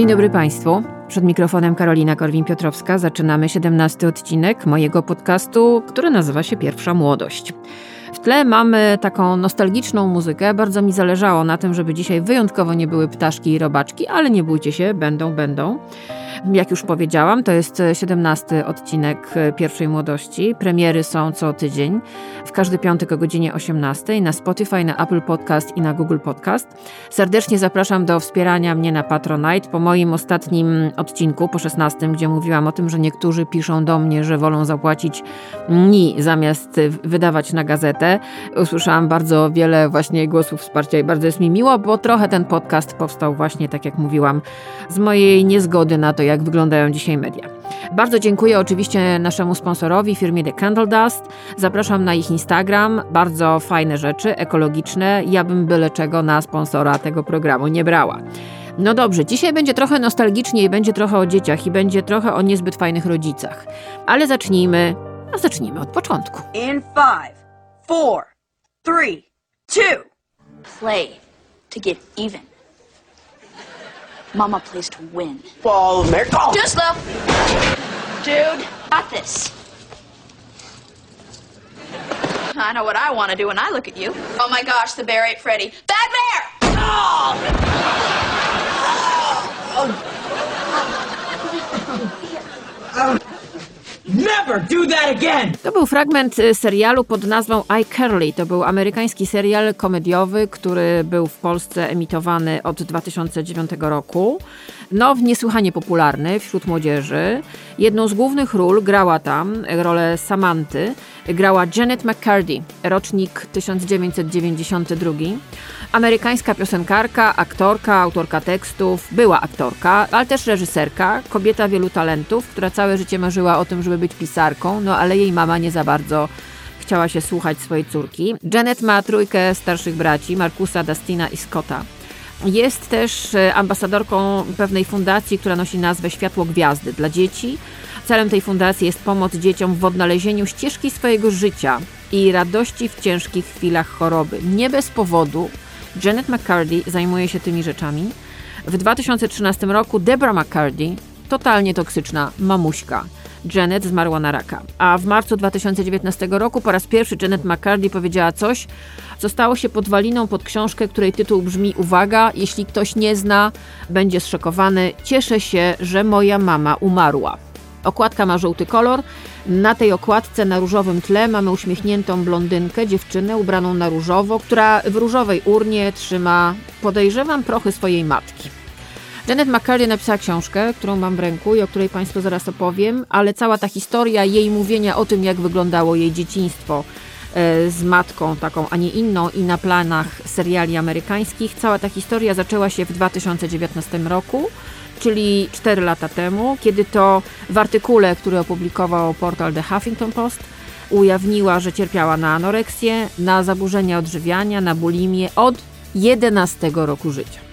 Dzień dobry Państwu. Przed mikrofonem Karolina Korwin-Piotrowska zaczynamy 17 odcinek mojego podcastu, który nazywa się Pierwsza Młodość. W tle mamy taką nostalgiczną muzykę. Bardzo mi zależało na tym, żeby dzisiaj wyjątkowo nie były ptaszki i robaczki, ale nie bójcie się, będą, będą. Jak już powiedziałam, to jest 17 odcinek pierwszej młodości. Premiery są co tydzień, w każdy piątek o godzinie 18 na Spotify, na Apple Podcast i na Google Podcast. Serdecznie zapraszam do wspierania mnie na Patronite. Po moim ostatnim odcinku, po 16, gdzie mówiłam o tym, że niektórzy piszą do mnie, że wolą zapłacić mi zamiast wydawać na gazetę, usłyszałam bardzo wiele właśnie głosów wsparcia i bardzo jest mi miło, bo trochę ten podcast powstał właśnie, tak jak mówiłam, z mojej niezgody na to, jak wyglądają dzisiaj media. Bardzo dziękuję oczywiście naszemu sponsorowi, firmie The Candle Dust. Zapraszam na ich Instagram. Bardzo fajne rzeczy, ekologiczne. Ja bym byle czego na sponsora tego programu nie brała. No dobrze, dzisiaj będzie trochę nostalgicznie i będzie trochę o dzieciach i będzie trochę o niezbyt fajnych rodzicach. Ale zacznijmy, a zacznijmy od początku. In five, four, three, two. Play to get even. Mama plays to win. Ball, America. Oh. Too slow. Dude, got this. I know what I want to do when I look at you. Oh my gosh, the bear ate Freddy. Bad bear! Never do that again. To był fragment y, serialu pod nazwą iCarly. To był amerykański serial komediowy, który był w Polsce emitowany od 2009 roku. No, niesłychanie popularny wśród młodzieży. Jedną z głównych ról grała tam, rolę Samanty, grała Janet McCurdy, rocznik 1992. Amerykańska piosenkarka, aktorka, autorka tekstów, była aktorka, ale też reżyserka, kobieta wielu talentów, która całe życie marzyła o tym, żeby być pisarką, no ale jej mama nie za bardzo chciała się słuchać swojej córki. Janet ma trójkę starszych braci, Markusa, Dustina i Scotta. Jest też e, ambasadorką pewnej fundacji, która nosi nazwę Światło Gwiazdy dla dzieci. Celem tej fundacji jest pomoc dzieciom w odnalezieniu ścieżki swojego życia i radości w ciężkich chwilach choroby. Nie bez powodu Janet McCarthy zajmuje się tymi rzeczami. W 2013 roku Deborah McCarthy, totalnie toksyczna mamuśka, Janet zmarła na raka. A w marcu 2019 roku po raz pierwszy Janet McCarthy powiedziała coś, co stało się podwaliną pod książkę, której tytuł brzmi Uwaga, jeśli ktoś nie zna, będzie zszokowany. Cieszę się, że moja mama umarła. Okładka ma żółty kolor. Na tej okładce na różowym tle mamy uśmiechniętą blondynkę, dziewczynę ubraną na różowo, która w różowej urnie trzyma, podejrzewam, prochy swojej matki. Janet McCarthy napisała książkę, którą mam w ręku i o której Państwu zaraz opowiem, ale cała ta historia jej mówienia o tym, jak wyglądało jej dzieciństwo e, z matką taką, a nie inną i na planach seriali amerykańskich, cała ta historia zaczęła się w 2019 roku czyli 4 lata temu, kiedy to w artykule, który opublikował portal The Huffington Post, ujawniła, że cierpiała na anoreksję, na zaburzenia odżywiania, na bulimię od 11 roku życia.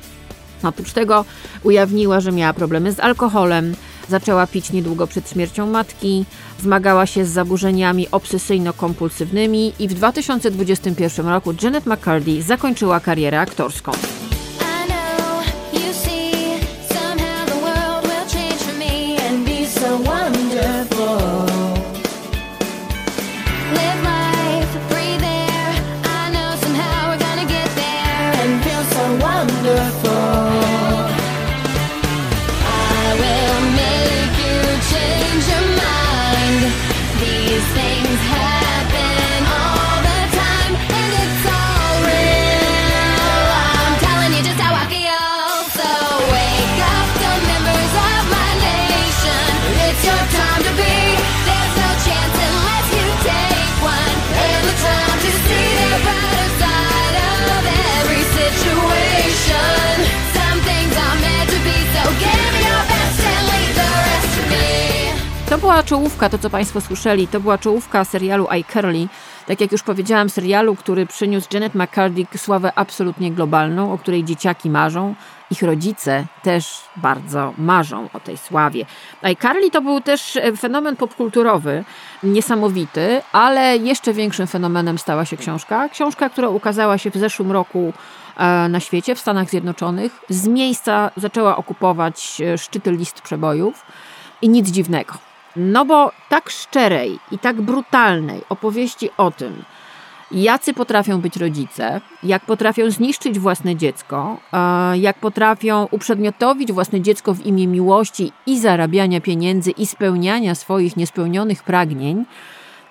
Oprócz tego ujawniła, że miała problemy z alkoholem, zaczęła pić niedługo przed śmiercią matki, zmagała się z zaburzeniami obsesyjno-kompulsywnymi i w 2021 roku Janet McCarthy zakończyła karierę aktorską. Czołówka, to co Państwo słyszeli, to była czołówka serialu iCarly. Tak jak już powiedziałam, serialu, który przyniósł Janet McCarthy sławę absolutnie globalną, o której dzieciaki marzą. Ich rodzice też bardzo marzą o tej sławie. iCarly to był też e, fenomen popkulturowy, niesamowity, ale jeszcze większym fenomenem stała się książka. Książka, która ukazała się w zeszłym roku e, na świecie, w Stanach Zjednoczonych. Z miejsca zaczęła okupować e, szczyty list przebojów i nic dziwnego. No bo tak szczerej i tak brutalnej opowieści o tym, jacy potrafią być rodzice, jak potrafią zniszczyć własne dziecko, e, jak potrafią uprzedmiotowić własne dziecko w imię miłości i zarabiania pieniędzy i spełniania swoich niespełnionych pragnień,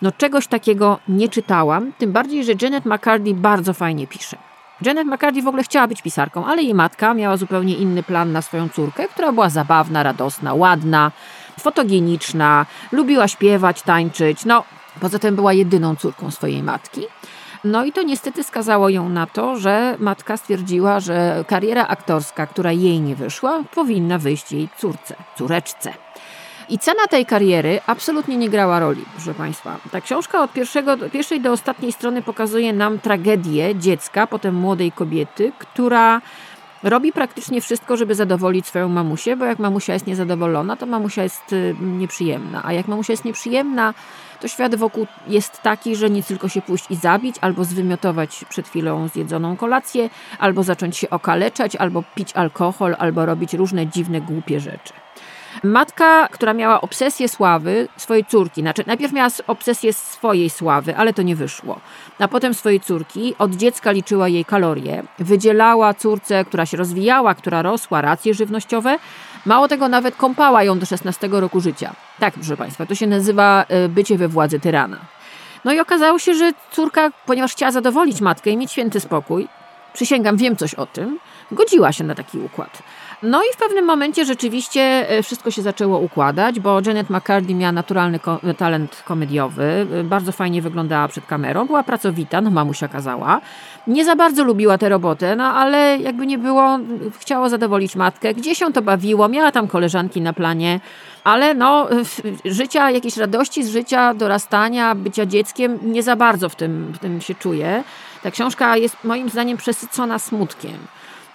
no czegoś takiego nie czytałam, tym bardziej, że Janet McCarthy bardzo fajnie pisze. Janet McCarthy w ogóle chciała być pisarką, ale jej matka miała zupełnie inny plan na swoją córkę, która była zabawna, radosna, ładna, fotogeniczna, lubiła śpiewać, tańczyć. No, poza tym była jedyną córką swojej matki. No i to niestety skazało ją na to, że matka stwierdziła, że kariera aktorska, która jej nie wyszła, powinna wyjść jej córce, córeczce. I cena tej kariery absolutnie nie grała roli, proszę Państwa. Ta książka od pierwszego, pierwszej do ostatniej strony pokazuje nam tragedię dziecka, potem młodej kobiety, która robi praktycznie wszystko, żeby zadowolić swoją mamusię, bo jak mamusia jest niezadowolona, to mamusia jest y, nieprzyjemna. A jak mamusia jest nieprzyjemna, to świat wokół jest taki, że nie tylko się pójść i zabić, albo zwymiotować przed chwilą zjedzoną kolację, albo zacząć się okaleczać, albo pić alkohol, albo robić różne dziwne, głupie rzeczy. Matka, która miała obsesję sławy swojej córki, znaczy najpierw miała obsesję swojej sławy, ale to nie wyszło. A potem swojej córki, od dziecka liczyła jej kalorie, wydzielała córce, która się rozwijała, która rosła, racje żywnościowe. Mało tego, nawet kąpała ją do 16 roku życia. Tak, proszę Państwa, to się nazywa y, bycie we władzy tyrana. No i okazało się, że córka, ponieważ chciała zadowolić matkę i mieć święty spokój, przysięgam, wiem coś o tym, godziła się na taki układ. No i w pewnym momencie rzeczywiście e, wszystko się zaczęło układać, bo Janet McCarthy miała naturalny ko talent komediowy, e, bardzo fajnie wyglądała przed kamerą, była pracowita, no mamusia kazała. Nie za bardzo lubiła tę robotę, no ale jakby nie było, chciała zadowolić matkę, gdzieś ją to bawiło, miała tam koleżanki na planie, ale no życia, jakiejś radości z życia, dorastania, bycia dzieckiem nie za bardzo w tym, w tym się czuje. Ta książka jest moim zdaniem przesycona smutkiem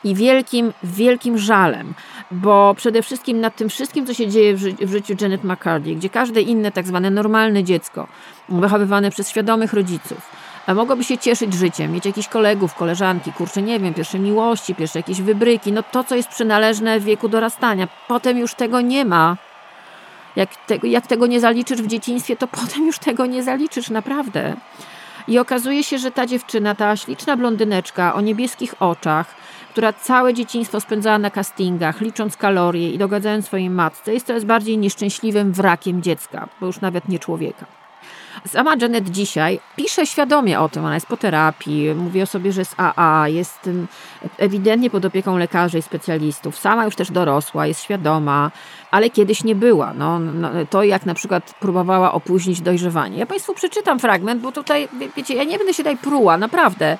i wielkim, wielkim żalem, bo przede wszystkim nad tym wszystkim, co się dzieje w, ży w życiu Janet McCarthy, gdzie każde inne tak zwane normalne dziecko, wychowywane przez świadomych rodziców, mogłoby się cieszyć życiem, mieć jakichś kolegów, koleżanki, kurczę, nie wiem, pierwsze miłości, pierwsze jakieś wybryki, no to, co jest przynależne w wieku dorastania. Potem już tego nie ma. Jak, te, jak tego nie zaliczysz w dzieciństwie, to potem już tego nie zaliczysz, naprawdę. I okazuje się, że ta dziewczyna, ta śliczna blondyneczka o niebieskich oczach, która całe dzieciństwo spędzała na castingach, licząc kalorie i dogadzając swojej matce, jest coraz bardziej nieszczęśliwym wrakiem dziecka, bo już nawet nie człowieka. Sama Janet dzisiaj pisze świadomie o tym, ona jest po terapii, mówi o sobie, że jest AA, jest ewidentnie pod opieką lekarzy i specjalistów, sama już też dorosła, jest świadoma, ale kiedyś nie była. No, no, to jak na przykład próbowała opóźnić dojrzewanie. Ja Państwu przeczytam fragment, bo tutaj, wiecie, ja nie będę się tutaj pruła, naprawdę.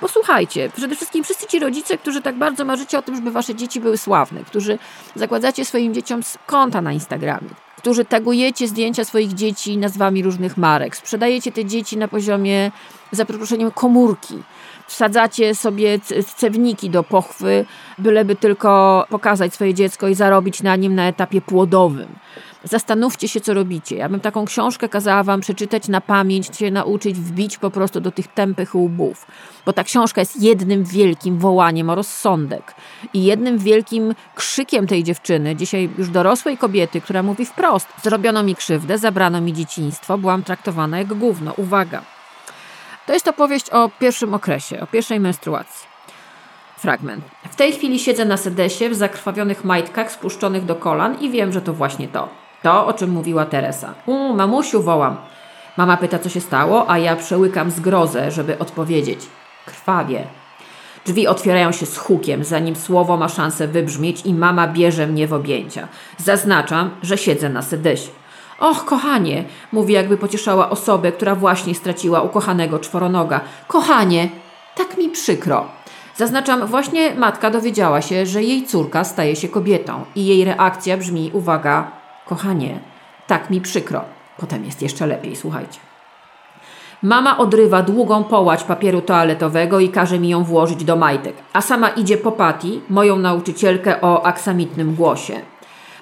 Posłuchajcie, przede wszystkim wszyscy ci rodzice, którzy tak bardzo marzycie o tym, żeby wasze dzieci były sławne, którzy zakładacie swoim dzieciom konta na Instagramie, którzy tagujecie zdjęcia swoich dzieci nazwami różnych marek, sprzedajecie te dzieci na poziomie, za przeproszeniem, komórki, wsadzacie sobie cewniki do pochwy, byleby tylko pokazać swoje dziecko i zarobić na nim na etapie płodowym. Zastanówcie się, co robicie. Ja bym taką książkę kazała wam przeczytać na pamięć, się nauczyć, wbić po prostu do tych tępych łbów. Bo ta książka jest jednym wielkim wołaniem o rozsądek i jednym wielkim krzykiem tej dziewczyny, dzisiaj już dorosłej kobiety, która mówi wprost: Zrobiono mi krzywdę, zabrano mi dzieciństwo, byłam traktowana jak gówno. Uwaga. To jest opowieść o pierwszym okresie, o pierwszej menstruacji. Fragment. W tej chwili siedzę na sedesie w zakrwawionych majtkach spuszczonych do kolan i wiem, że to właśnie to. To, o czym mówiła Teresa. U, mamusiu, wołam. Mama pyta, co się stało, a ja przełykam zgrozę, żeby odpowiedzieć. Krwawie. Drzwi otwierają się z hukiem, zanim słowo ma szansę wybrzmieć i mama bierze mnie w objęcia. Zaznaczam, że siedzę na sedesie. Och, kochanie, mówi jakby pocieszała osobę, która właśnie straciła ukochanego czworonoga. Kochanie, tak mi przykro. Zaznaczam, właśnie matka dowiedziała się, że jej córka staje się kobietą i jej reakcja brzmi, uwaga, kochanie, tak mi przykro. Potem jest jeszcze lepiej, słuchajcie. Mama odrywa długą połać papieru toaletowego i każe mi ją włożyć do majtek, a sama idzie po Pati, moją nauczycielkę o aksamitnym głosie.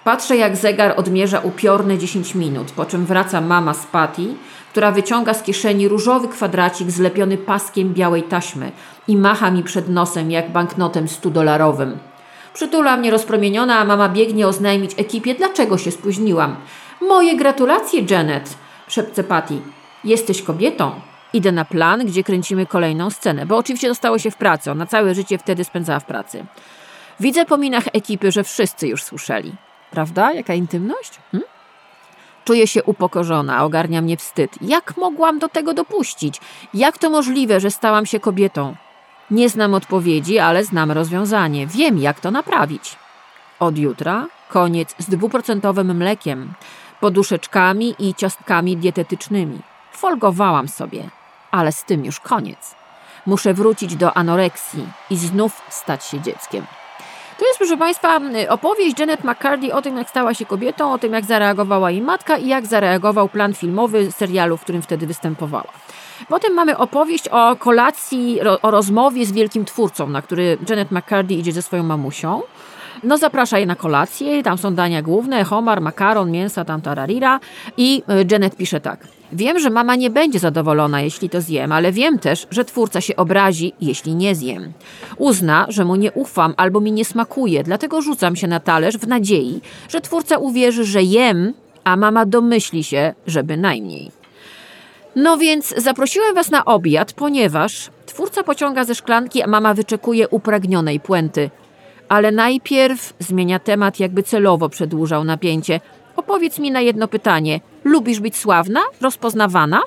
Patrzę, jak zegar odmierza upiorne 10 minut, po czym wraca mama z Pati, która wyciąga z kieszeni różowy kwadracik zlepiony paskiem białej taśmy i macha mi przed nosem jak banknotem studolarowym. Przytula mnie rozpromieniona, a mama biegnie oznajmić ekipie, dlaczego się spóźniłam. Moje gratulacje, Janet, szepce Patty. Jesteś kobietą. Idę na plan, gdzie kręcimy kolejną scenę, bo oczywiście dostało się w pracy. Ona całe życie wtedy spędzała w pracy. Widzę po minach ekipy, że wszyscy już słyszeli. Prawda? Jaka intymność? Hm? Czuję się upokorzona, ogarnia mnie wstyd. Jak mogłam do tego dopuścić? Jak to możliwe, że stałam się kobietą? Nie znam odpowiedzi, ale znam rozwiązanie. Wiem, jak to naprawić. Od jutra koniec z dwuprocentowym mlekiem, poduszeczkami i ciastkami dietetycznymi. Folgowałam sobie, ale z tym już koniec. Muszę wrócić do anoreksji i znów stać się dzieckiem. To jest, proszę Państwa, opowieść Janet McCarthy o tym, jak stała się kobietą, o tym, jak zareagowała jej matka i jak zareagował plan filmowy serialu, w którym wtedy występowała. Potem mamy opowieść o kolacji, o rozmowie z wielkim twórcą, na który Janet McCarthy idzie ze swoją mamusią. No zaprasza je na kolację, tam są dania główne, homar, makaron, mięsa, tam tararira i y, Janet pisze tak. Wiem, że mama nie będzie zadowolona, jeśli to zjem, ale wiem też, że twórca się obrazi, jeśli nie zjem. Uzna, że mu nie ufam albo mi nie smakuje, dlatego rzucam się na talerz w nadziei, że twórca uwierzy, że jem, a mama domyśli się, że bynajmniej. No więc zaprosiłem was na obiad, ponieważ twórca pociąga ze szklanki, a mama wyczekuje upragnionej puenty. Ale najpierw zmienia temat, jakby celowo przedłużał napięcie. Opowiedz mi na jedno pytanie. Lubisz być sławna? Rozpoznawana?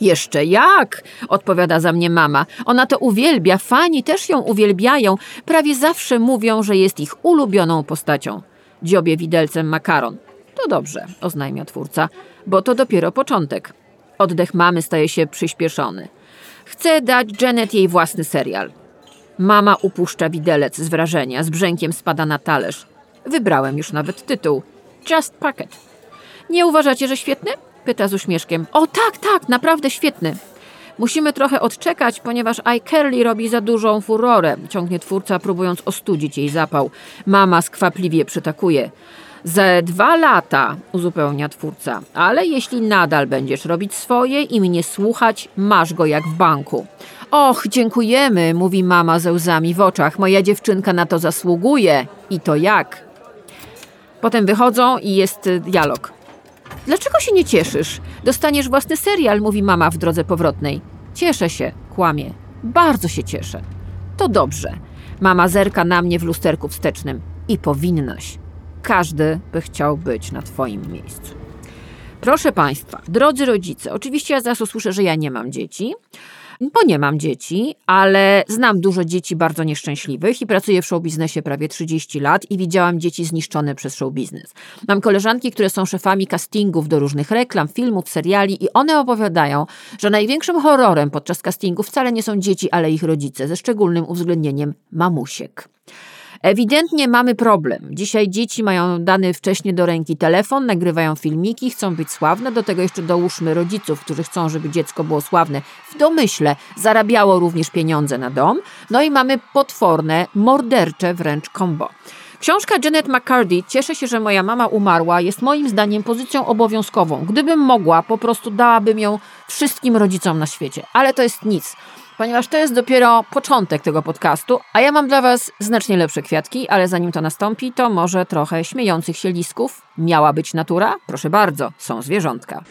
Jeszcze jak, odpowiada za mnie mama. Ona to uwielbia, fani też ją uwielbiają. Prawie zawsze mówią, że jest ich ulubioną postacią. Dziobie widelcem makaron. To dobrze, oznajmia twórca, bo to dopiero początek. Oddech mamy staje się przyspieszony. Chcę dać Janet jej własny serial. Mama upuszcza widelec z wrażenia, z brzękiem spada na talerz. Wybrałem już nawet tytuł. Just Packet. Nie uważacie, że świetny? Pyta z uśmieszkiem. O tak, tak, naprawdę świetny. Musimy trochę odczekać, ponieważ iCarly robi za dużą furorę, ciągnie twórca, próbując ostudzić jej zapał. Mama skwapliwie przytakuje. Ze dwa lata, uzupełnia twórca, ale jeśli nadal będziesz robić swoje i mnie słuchać, masz go jak w banku. Och, dziękujemy, mówi mama ze łzami w oczach. Moja dziewczynka na to zasługuje. I to jak? Potem wychodzą i jest y, dialog. Dlaczego się nie cieszysz? Dostaniesz własny serial, mówi mama w drodze powrotnej. Cieszę się, kłamie. Bardzo się cieszę. To dobrze. Mama zerka na mnie w lusterku wstecznym. I powinnaś. Każdy by chciał być na Twoim miejscu. Proszę Państwa, drodzy rodzice, oczywiście ja zaraz usłyszę, że ja nie mam dzieci, bo nie mam dzieci, ale znam dużo dzieci bardzo nieszczęśliwych i pracuję w showbiznesie prawie 30 lat i widziałam dzieci zniszczone przez showbiznes. Mam koleżanki, które są szefami castingów do różnych reklam, filmów, seriali i one opowiadają, że największym horrorem podczas castingów wcale nie są dzieci, ale ich rodzice, ze szczególnym uwzględnieniem mamusiek. Ewidentnie mamy problem. Dzisiaj dzieci mają dany wcześniej do ręki telefon, nagrywają filmiki, chcą być sławne. Do tego jeszcze dołóżmy rodziców, którzy chcą, żeby dziecko było sławne. W domyśle zarabiało również pieniądze na dom. No i mamy potworne, mordercze wręcz kombo. Książka Janet McCarthy Cieszę się, że moja mama umarła jest moim zdaniem pozycją obowiązkową. Gdybym mogła, po prostu dałabym ją wszystkim rodzicom na świecie. Ale to jest nic ponieważ to jest dopiero początek tego podcastu, a ja mam dla Was znacznie lepsze kwiatki, ale zanim to nastąpi, to może trochę śmiejących się listków. Miała być natura? Proszę bardzo, są zwierzątka.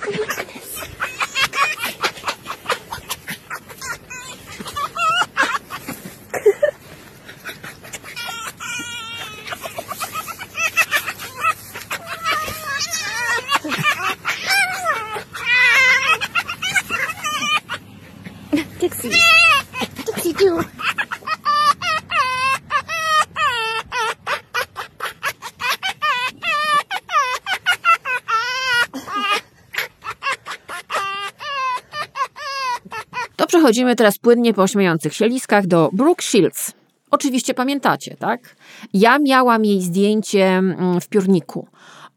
Przechodzimy teraz płynnie po śmiejących się liskach do Brooke Shields. Oczywiście pamiętacie, tak? Ja miałam jej zdjęcie mm, w piórniku.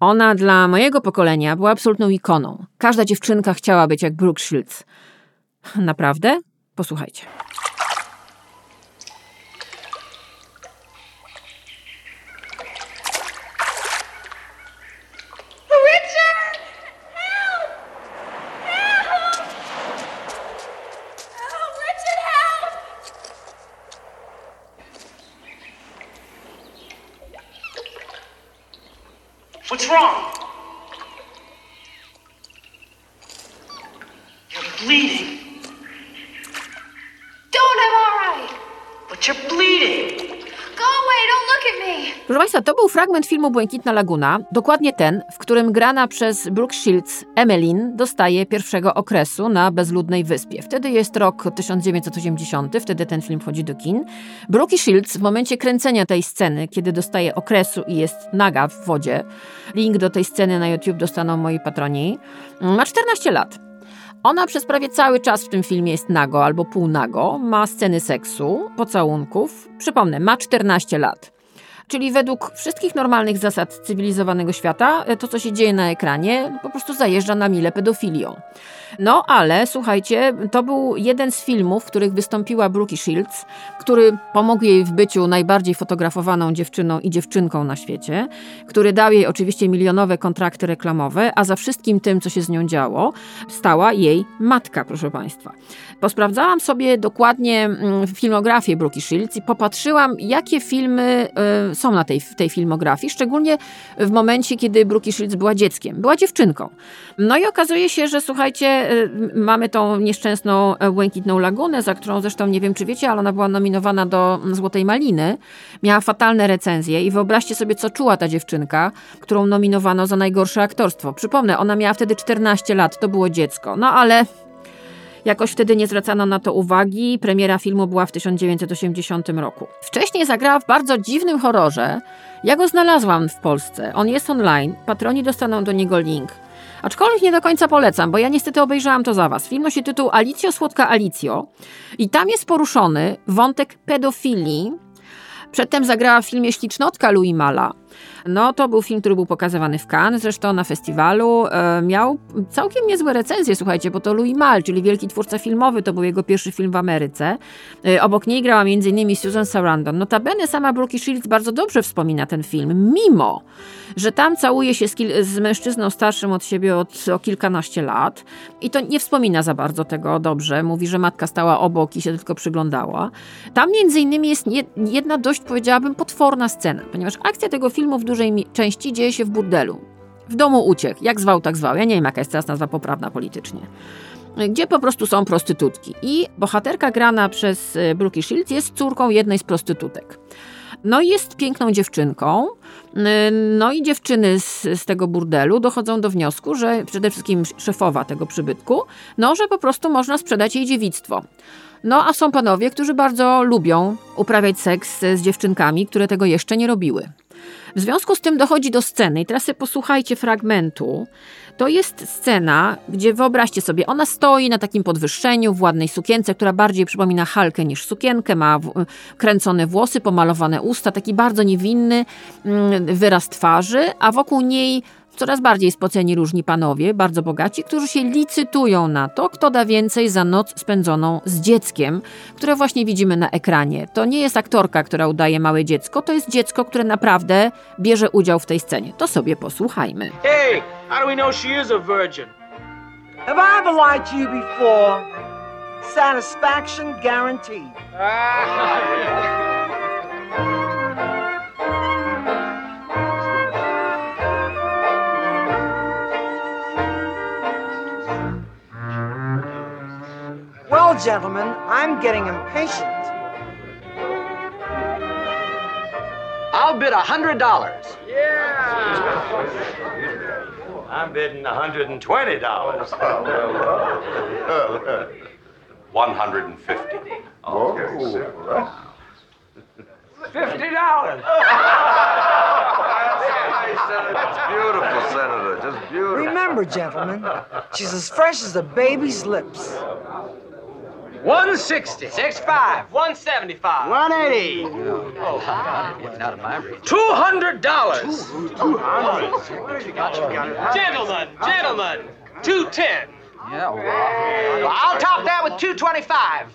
Ona dla mojego pokolenia była absolutną ikoną. Każda dziewczynka chciała być jak Brooke Shields. Naprawdę? Posłuchajcie. Richard! Help! Help! What's wrong? You're bleeding. Don't, I'm alright. But you're bleeding. Go away, don't look at me. Proszę Państwa, to był fragment filmu Błękitna Laguna, dokładnie ten, w którym grana przez Brooke Shields Emmeline dostaje pierwszego okresu na bezludnej wyspie. Wtedy jest rok 1980, wtedy ten film wchodzi do kin. Brooke Shields w momencie kręcenia tej sceny, kiedy dostaje okresu i jest naga w wodzie, link do tej sceny na YouTube dostaną moi patroni, ma 14 lat. Ona przez prawie cały czas w tym filmie jest nago albo półnago, ma sceny seksu, pocałunków. Przypomnę, ma 14 lat. Czyli według wszystkich normalnych zasad cywilizowanego świata, to co się dzieje na ekranie, po prostu zajeżdża na mile pedofilią. No ale słuchajcie, to był jeden z filmów, w których wystąpiła Brooke Shields, który pomógł jej w byciu najbardziej fotografowaną dziewczyną i dziewczynką na świecie, który dał jej oczywiście milionowe kontrakty reklamowe, a za wszystkim tym, co się z nią działo, stała jej matka, proszę Państwa. Posprawdzałam sobie dokładnie mm, filmografię Brooke Shields i popatrzyłam, jakie filmy y, są na tej, tej filmografii, szczególnie w momencie, kiedy Brooke Shields była dzieckiem, była dziewczynką. No i okazuje się, że słuchajcie, y, mamy tą nieszczęsną e, Błękitną Lagunę, za którą zresztą nie wiem, czy wiecie, ale ona była nominowana do Złotej Maliny. Miała fatalne recenzje i wyobraźcie sobie, co czuła ta dziewczynka, którą nominowano za najgorsze aktorstwo. Przypomnę, ona miała wtedy 14 lat, to było dziecko. No ale Jakoś wtedy nie zwracano na to uwagi. Premiera filmu była w 1980 roku. Wcześniej zagrała w bardzo dziwnym horrorze. Ja go znalazłam w Polsce. On jest online. Patroni dostaną do niego link. Aczkolwiek nie do końca polecam, bo ja niestety obejrzałam to za was. Film nosi tytuł Alicjo Słodka Alicjo i tam jest poruszony wątek pedofilii. Przedtem zagrała w filmie Ślicznotka Louis Mala. No, to był film, który był pokazywany w Cannes, zresztą na festiwalu. E, miał całkiem niezłe recenzje, słuchajcie, bo to Louis Mal, czyli wielki twórca filmowy, to był jego pierwszy film w Ameryce. E, obok niej grała m.in. Susan Sarandon. Notabene sama Brooke Shields bardzo dobrze wspomina ten film, mimo, że tam całuje się z, z mężczyzną starszym od siebie od, o kilkanaście lat i to nie wspomina za bardzo tego dobrze. Mówi, że matka stała obok i się tylko przyglądała. Tam między innymi jest nie- jedna dość, powiedziałabym, potworna scena, ponieważ akcja tego filmu w dużej części dzieje się w burdelu. W domu uciech, jak zwał, tak zwał. Ja nie wiem, jaka jest teraz nazwa poprawna politycznie. Gdzie po prostu są prostytutki. I bohaterka grana przez e, Brooke Shields jest córką jednej z prostytutek. No i jest piękną dziewczynką. No i dziewczyny z, z tego burdelu dochodzą do wniosku, że przede wszystkim szefowa tego przybytku, no że po prostu można sprzedać jej dziewictwo. No a są panowie, którzy bardzo lubią uprawiać seks z dziewczynkami, które tego jeszcze nie robiły. W związku z tym dochodzi do sceny, i teraz sobie posłuchajcie fragmentu. To jest scena, gdzie wyobraźcie sobie, ona stoi na takim podwyższeniu w ładnej sukience, która bardziej przypomina halkę niż sukienkę, ma w, kręcone włosy, pomalowane usta, taki bardzo niewinny mm, wyraz twarzy, a wokół niej coraz bardziej spoceni różni panowie, bardzo bogaci, którzy się licytują na to, kto da więcej za noc spędzoną z dzieckiem, które właśnie widzimy na ekranie. To nie jest aktorka, która udaje małe dziecko, to jest dziecko, które naprawdę bierze udział w tej scenie. To sobie posłuchajmy. Hey, how do we know she is a virgin? Have I ever lied to you before? Satisfaction guaranteed. Well, gentlemen, I'm getting impatient. I'll bid a hundred dollars. Yeah. I'm bidding a $120. 150. Fifty dollars. That's beautiful, Senator. Just beautiful. Remember, gentlemen, she's as fresh as a baby's lips. 160. 65. 175. 180. Oh, not in my reach. $200. $200. Gentlemen, gentlemen, 210. Yeah, well, I'll top that with 225.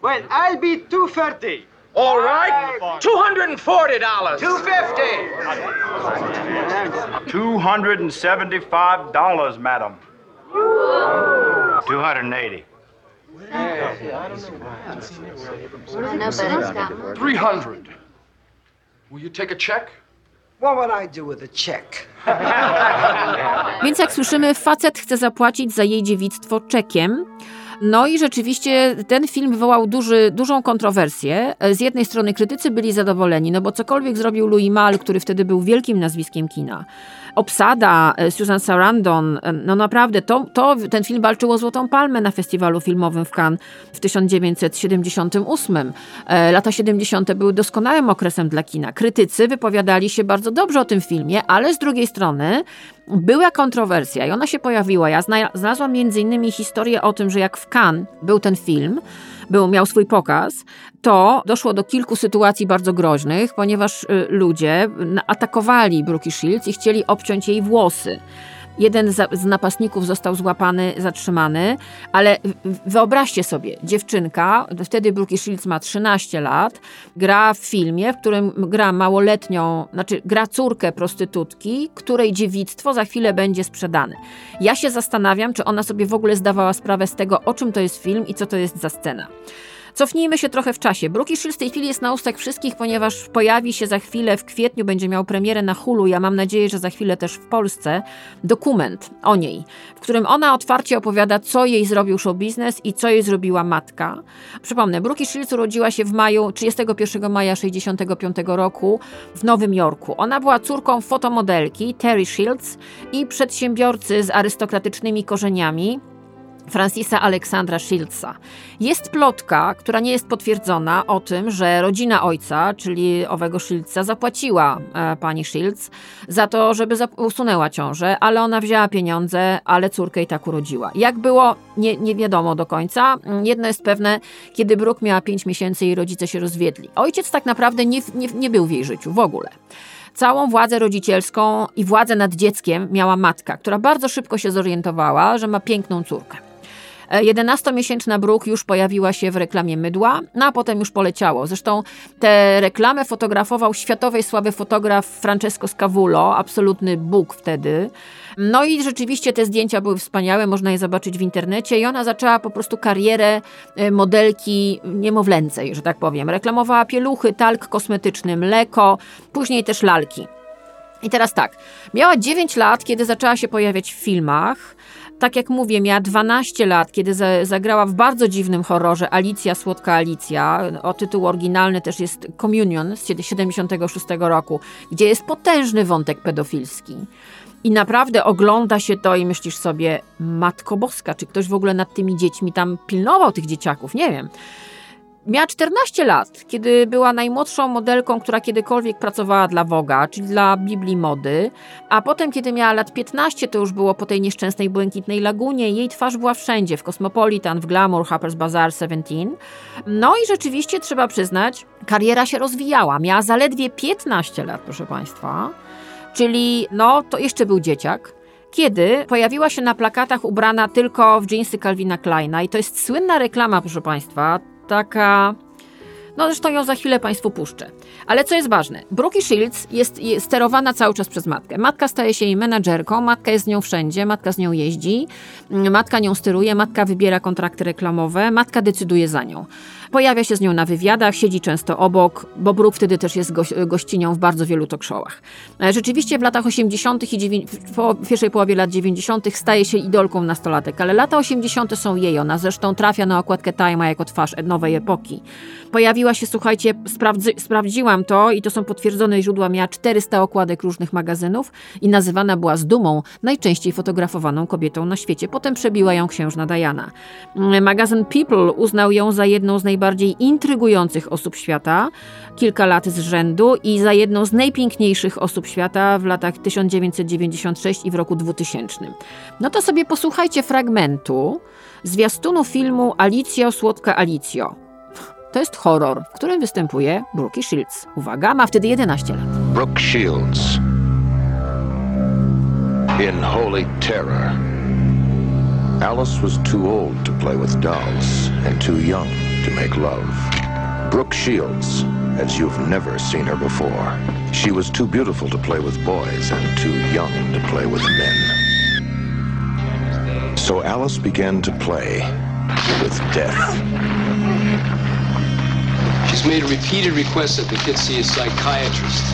Well, I'll be 230. All right, two hundred and forty dollars. Two fifty. Two hundred and seventy-five dollars, madam. 280. Three hundred. Will you take a check? What would I do with a check? Więc jak słyszymy, facet chce zapłacić za jej dziewictwo czekiem. No i rzeczywiście ten film wywołał duży, dużą kontrowersję. Z jednej strony krytycy byli zadowoleni, no bo cokolwiek zrobił Louis Malle, który wtedy był wielkim nazwiskiem kina. Obsada, e, Susan Sarandon, e, no naprawdę, to, to ten film walczył o Złotą Palmę na festiwalu filmowym w Cannes w 1978. E, Lata 70. były doskonałym okresem dla kina. Krytycy wypowiadali się bardzo dobrze o tym filmie, ale z drugiej strony była kontrowersja i ona się pojawiła. Ja zna, znalazłam między innymi historię o tym, że jak w Cannes był ten film, był, miał swój pokaz, to doszło do kilku sytuacji bardzo groźnych, ponieważ y, ludzie atakowali Brooke Shields i chcieli obciąć jej włosy. Jeden z, napastników został złapany, zatrzymany, ale wyobraźcie sobie, dziewczynka, wtedy Brooke Shields ma 13 lat, gra w filmie, w którym gra małoletnią, znaczy gra córkę prostytutki, której dziewictwo za chwilę będzie sprzedane. Ja się zastanawiam, czy ona sobie w ogóle zdawała sprawę z tego, o czym to jest film i co to jest za scena. Cofnijmy się trochę w czasie. Brooke Shields w tej chwili jest na ustach wszystkich, ponieważ pojawi się za chwilę w kwietniu, będzie miał premierę na Hulu. Ja mam nadzieję, że za chwilę też w Polsce dokument o niej, w którym ona otwarcie opowiada, co jej zrobił show biznes i co jej zrobiła matka. Przypomnę, Brooke Shields urodziła się w maju, 31 maja 65 roku w Nowym Jorku. Ona była córką fotomodelki Terry Shields i przedsiębiorcy z arystokratycznymi korzeniami, Francisa Aleksandra Shieldsa. Jest plotka, która nie jest potwierdzona o tym, że rodzina ojca, czyli owego Shieldsa, zapłaciła e, pani Shields za to, żeby zap- usunęła ciążę, ale ona wzięła pieniądze, ale córkę i tak urodziła. Jak było, nie, nie wiadomo do końca. Mm, Jedno jest pewne, kiedy Brooke miała 5 miesięcy i rodzice się rozwiedli. Ojciec tak naprawdę nie, nie, nie był w jej życiu w ogóle. Całą władzę rodzicielską i władzę nad dzieckiem miała matka, która bardzo szybko się zorientowała, że ma piękną córkę. E, 11-miesięczna Brooke już pojawiła się w reklamie mydła, no a potem już poleciało. Zresztą tę reklamę fotografował światowej sławy fotograf Francesco Scavullo, absolutny Bóg wtedy. No i rzeczywiście te zdjęcia były wspaniałe, można je zobaczyć w internecie i ona zaczęła po prostu karierę e, modelki niemowlęcej, że tak powiem. Reklamowała pieluchy, talk kosmetyczny, mleko, później też lalki. I teraz tak, miała 9 lat, kiedy zaczęła się pojawiać w filmach. Tak jak mówię, miała 12 lat, kiedy za, zagrała w bardzo dziwnym horrorze Alicja, Słodka Alicja. O tytuł oryginalny też jest Communion z 76 roku, gdzie jest potężny wątek pedofilski. I naprawdę ogląda się to i myślisz sobie, Matko Boska, czy ktoś w ogóle nad tymi dziećmi tam pilnował tych dzieciaków? Nie wiem. Miała 14 lat, kiedy była najmłodszą modelką, która kiedykolwiek pracowała dla Woga, czyli dla Biblii Mody, a potem, kiedy miała lat 15, to już było po tej nieszczęsnej Błękitnej Lagunie, jej twarz była wszędzie, w Cosmopolitan, w Glamour, Harper's Bazaar, Seventeen. No i rzeczywiście trzeba przyznać, kariera się rozwijała. Miała zaledwie 15 lat, proszę Państwa, czyli no to jeszcze był dzieciak kiedy pojawiła się na plakatach ubrana tylko w dżinsy Calvina Kleina i to jest słynna reklama, proszę Państwa, taka... No zresztą ją za chwilę Państwu puszczę. Ale co jest ważne, Brooke Shields jest, jest sterowana cały czas przez matkę. Matka staje się jej menadżerką, matka jest z nią wszędzie, matka z nią jeździ, matka nią steruje, matka wybiera kontrakty reklamowe, matka decyduje za nią. Pojawia się z nią na wywiadach, siedzi często obok, bo Brooke wtedy też jest goś, gościnią w bardzo wielu talk showach. E, Rzeczywiście w latach 80. i dziewię- po- pierwszej połowie lat 90. staje się idolką nastolatek, ale lata 80. są jej. Ona zresztą trafia na okładkę Time'a jako twarz nowej epoki. Pojawiła się, słuchajcie, sprawdzy, sprawdziłam to i to są potwierdzone źródła, miała 400 okładek różnych magazynów i nazywana była z dumą najczęściej fotografowaną kobietą na świecie. Potem przebiła ją księżna Diana. Mm, Magazyn People uznał ją za jedną z najbardziej intrygujących osób świata kilka lat z rzędu i za jedną z najpiękniejszych osób świata w latach 1996 i w roku 2000. No to sobie posłuchajcie fragmentu zwiastunu filmu Alicjo, słodka Alicjo. To jest horror, w którym występuje Brooke Shields. Uwaga, ma wtedy 11 lat. Brooke Shields. In Holy Terror. Alice was too old to play with dolls and too young to make love. Brooke Shields, as you've never seen her before. She was too beautiful to play with boys and too young to play with men. So Alice began to play with death. She's made repeated requests that the kid see a psychiatrist.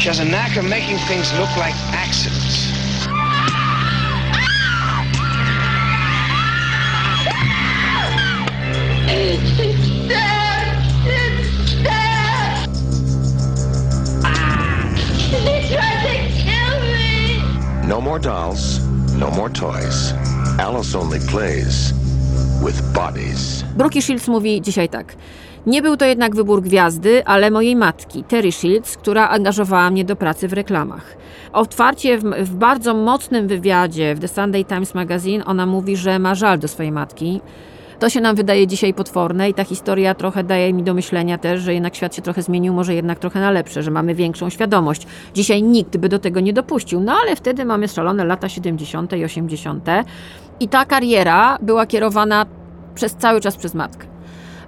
She has a knack of making things look like accidents. Dolls, no more toys. Alice only plays with bodies. Brookie Shields mówi dzisiaj tak. Nie był to jednak wybór gwiazdy, ale mojej matki, Terry Shields, która angażowała mnie do pracy w reklamach. Otwarcie w, w bardzo mocnym wywiadzie w The Sunday Times Magazine ona mówi, że ma żal do swojej matki. To się nam wydaje dzisiaj potworne i ta historia trochę daje mi do myślenia też, że jednak świat się trochę zmienił, może jednak trochę na lepsze, że mamy większą świadomość. Dzisiaj nikt by do tego nie dopuścił, no ale wtedy mamy szalone lata 70. i 80. I ta kariera była kierowana przez cały czas przez matkę.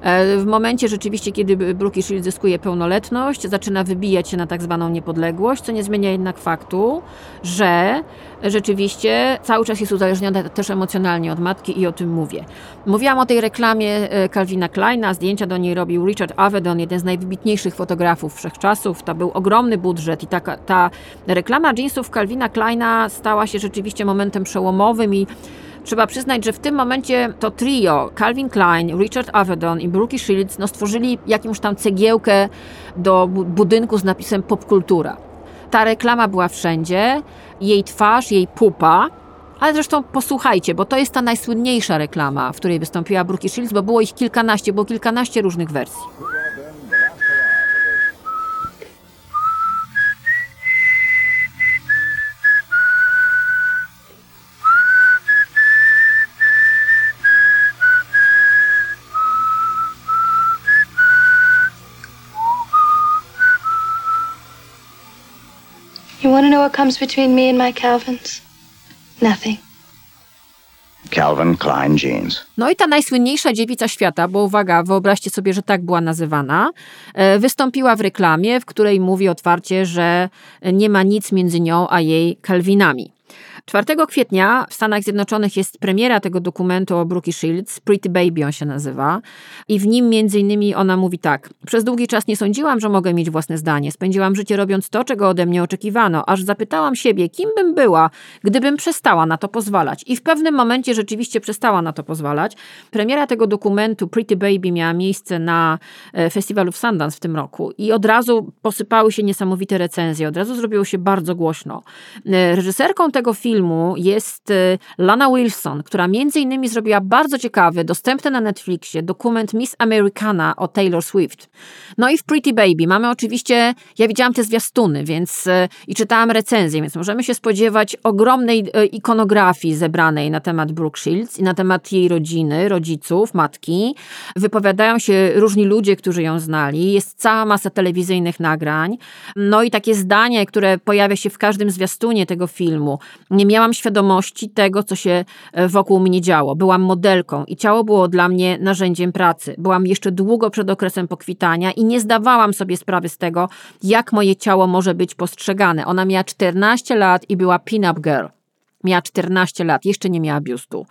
E, W momencie rzeczywiście, kiedy Brookie Shields zyskuje pełnoletność, zaczyna wybijać się na tak zwaną niepodległość, co nie zmienia jednak faktu, że rzeczywiście cały czas jest uzależniona też emocjonalnie od matki i o tym mówię. Mówiłam o tej reklamie e, Calvina Kleina, zdjęcia do niej robił Richard Avedon, jeden z najwybitniejszych fotografów wszechczasów. To był ogromny budżet i taka, ta reklama jeansów Calvina Kleina stała się rzeczywiście momentem przełomowym i Trzeba przyznać, że w tym momencie to trio Calvin Klein, Richard Avedon i Brookie Shields no, stworzyli jakąś tam cegiełkę do bu- budynku z napisem popkultura. Ta reklama była wszędzie, jej twarz, jej pupa, ale zresztą posłuchajcie, bo to jest ta najsłynniejsza reklama, w której wystąpiła Brookie Shields, bo było ich kilkanaście, było kilkanaście różnych wersji. You want to know what comes between me and my Calvins? Nothing. Calvin Klein jeans. No i ta najsłynniejsza dziewica świata, bo uwaga, wyobraźcie sobie, że tak była nazywana, e, wystąpiła w reklamie, w której mówi otwarcie, że nie ma nic między nią a jej Calvinami. 4 kwietnia w Stanach Zjednoczonych jest premiera tego dokumentu o Brookie Shields, Pretty Baby on się nazywa i w nim między innymi ona mówi tak. Przez długi czas nie sądziłam, że mogę mieć własne zdanie. Spędziłam życie robiąc to, czego ode mnie oczekiwano, aż zapytałam siebie, kim bym była, gdybym przestała na to pozwalać. I w pewnym momencie rzeczywiście przestała na to pozwalać. Premiera tego dokumentu Pretty Baby miała miejsce na e, festiwalu w Sundance w tym roku i od razu posypały się niesamowite recenzje, od razu zrobiło się bardzo głośno. E, Reżyserką tego filmu jest e, Lana Wilson, która między innymi zrobiła bardzo ciekawy, dostępny na Netflixie dokument Miss Americana o Taylor Swift. No i w Pretty Baby mamy oczywiście, ja widziałam te zwiastuny, więc e, i czytałam recenzję, więc możemy się spodziewać ogromnej e, ikonografii zebranej na temat Brooke Shields i na temat jej rodziny, rodziców, matki. Wypowiadają się różni ludzie, którzy ją znali. Jest cała masa telewizyjnych nagrań. No i takie zdanie, które pojawia się w każdym zwiastunie tego filmu. Nie miałam świadomości tego, co się e, wokół mnie działo. Byłam modelką i ciało było dla mnie narzędziem pracy. Byłam jeszcze długo przed okresem pokwitania i nie zdawałam sobie sprawy z tego, jak moje ciało może być postrzegane. Ona miała 14 lat i była pin-up girl. Miała 14 lat, jeszcze nie miała biustu.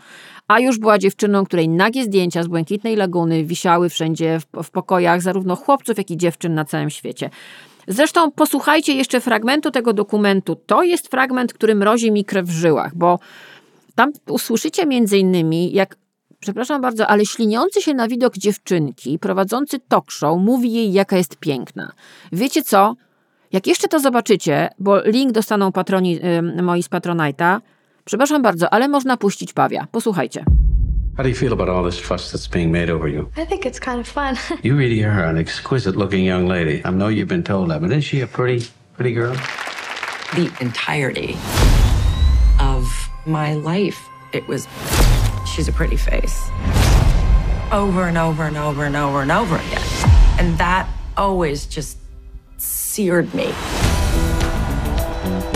A już była dziewczyną, której nagie zdjęcia z Błękitnej Laguny wisiały wszędzie w, w pokojach zarówno chłopców, jak i dziewczyn na całym świecie. Zresztą posłuchajcie jeszcze fragmentu tego dokumentu. To jest fragment, który mrozi mi krew w żyłach, bo tam usłyszycie między innymi, jak przepraszam bardzo, ale śliniący się na widok dziewczynki, prowadzący talk show, mówi jej, jaka jest piękna. Wiecie co? Jak jeszcze to zobaczycie, bo link dostaną patroni y, moi z Patronite'a, przepraszam bardzo, ale można puścić Pawia. Posłuchajcie. How do you feel about all this fuss that's being made over you? I think it's kind of fun. You really are an exquisite looking young lady. I know you've been told that, but isn't she a pretty, pretty girl? the entirety of my life. It was, she's a pretty face. Over and over and over and over and over again. And that always just seared me.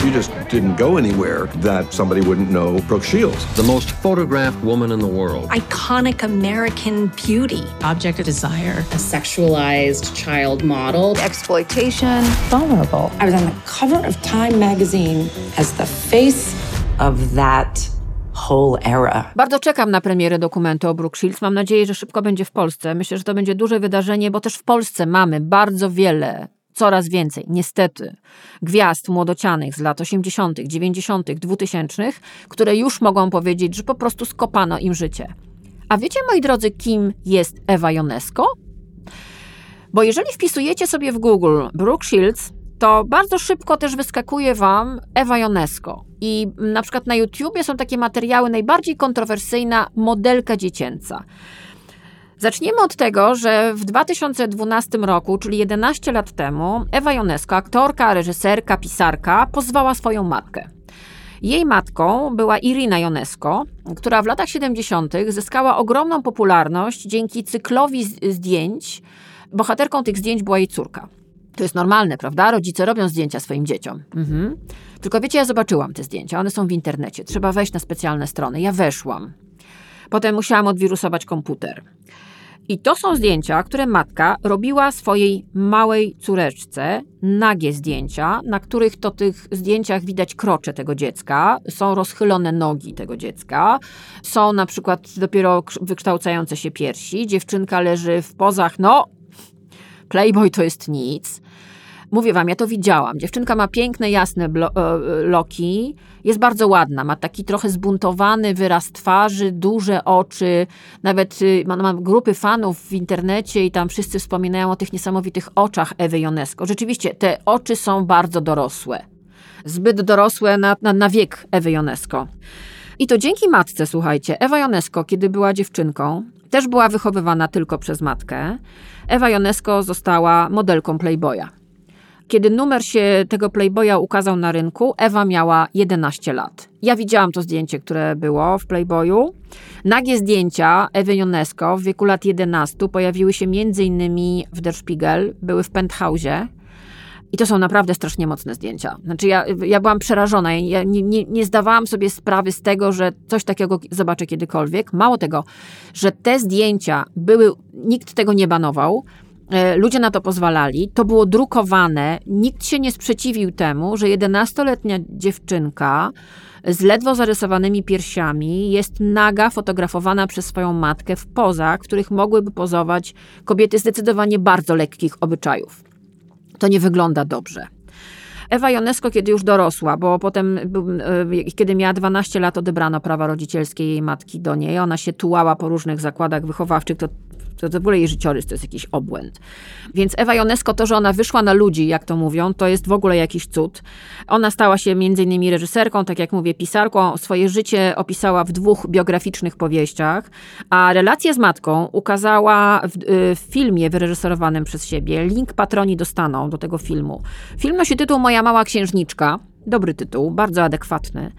You just didn't go anywhere that somebody wouldn't know Brooke Shields. The most photographed woman in the world. Iconic American beauty. Object of desire. A sexualized child model. Exploitation. Vulnerable. I was on the cover of Time magazine as the face of that whole era. Bardzo czekam na premierę dokumentu o Brooke Shields. Mam nadzieję, że szybko będzie w Polsce. Myślę, że to będzie duże wydarzenie, bo też w Polsce mamy bardzo wiele coraz więcej, niestety, gwiazd młodocianych z lat 80., 90., 2000, które już mogą powiedzieć, że po prostu skopano im życie. A wiecie, moi drodzy, kim jest Ewa Jonesko? Bo jeżeli wpisujecie sobie w Google Brooke Shields, to bardzo szybko też wyskakuje Wam Ewa Jonesko. I na przykład na YouTubie są takie materiały najbardziej kontrowersyjna modelka dziecięca. Zacznijmy od tego, że w 2012 roku, czyli 11 lat temu, Ewa Jonesko, aktorka, reżyserka, pisarka, pozwała swoją matkę. Jej matką była Irina Jonesko, która w latach 70. zyskała ogromną popularność dzięki cyklowi zdjęć. Bohaterką tych zdjęć była jej córka. To jest normalne, prawda? Rodzice robią zdjęcia swoim dzieciom. Mhm. Tylko wiecie, ja zobaczyłam te zdjęcia, one są w internecie. Trzeba wejść na specjalne strony. Ja weszłam. Potem musiałam odwirusować komputer. I to są zdjęcia, które matka robiła swojej małej córeczce, nagie zdjęcia, na których to tych zdjęciach widać krocze tego dziecka, są rozchylone nogi tego dziecka, są na przykład dopiero wykształcające się piersi, dziewczynka leży w pozach, no, Playboy to jest nic. Mówię wam, ja to widziałam. Dziewczynka ma piękne, jasne loki, jest bardzo ładna, ma taki trochę zbuntowany wyraz twarzy, duże oczy, nawet mam, mam grupy fanów w internecie i tam wszyscy wspominają o tych niesamowitych oczach Ewy Jonesko. Rzeczywiście, te oczy są bardzo dorosłe. Zbyt dorosłe na, na, na wiek Ewy Jonesko. I to dzięki matce, słuchajcie, Ewa Jonesko, kiedy była dziewczynką, też była wychowywana tylko przez matkę. Ewa Jonesko została modelką Playboya. Kiedy numer się tego Playboya ukazał na rynku, Ewa miała 11 lat. Ja widziałam to zdjęcie, które było w Playboyu. Nagie zdjęcia Ewy Jonesko w wieku lat 11 pojawiły się m.in. w Der Spiegel, były w Penthausie. I to są naprawdę strasznie mocne zdjęcia. Znaczy, ja, ja byłam przerażona. Ja nie, nie, nie zdawałam sobie sprawy z tego, że coś takiego zobaczę kiedykolwiek. Mało tego, że te zdjęcia były, nikt tego nie banował. E, ludzie na to pozwalali, to było drukowane, nikt się nie sprzeciwił temu, że 11-letnia dziewczynka z ledwo zarysowanymi piersiami jest naga fotografowana przez swoją matkę w pozach, w których mogłyby pozować kobiety zdecydowanie bardzo lekkich obyczajów. To nie wygląda dobrze. Ewa Jonesko, kiedy już dorosła, bo potem, e, kiedy miała 12 lat, odebrano prawa rodzicielskie jej matki do niej. Ona się tułała po różnych zakładach wychowawczych. To to, w ogóle jej życiorys to jest jakiś obłęd. Więc Ewa Jonesko, to, że ona wyszła na ludzi, jak to mówią, to jest w ogóle jakiś cud. Ona stała się między innymi reżyserką, tak jak mówię, pisarką. Swoje życie opisała w dwóch biograficznych powieściach, a relację z matką ukazała w, y, w filmie wyreżyserowanym przez siebie. Link patroni dostaną do tego filmu. Film nosi tytuł Moja mała księżniczka. Dobry tytuł, bardzo adekwatny.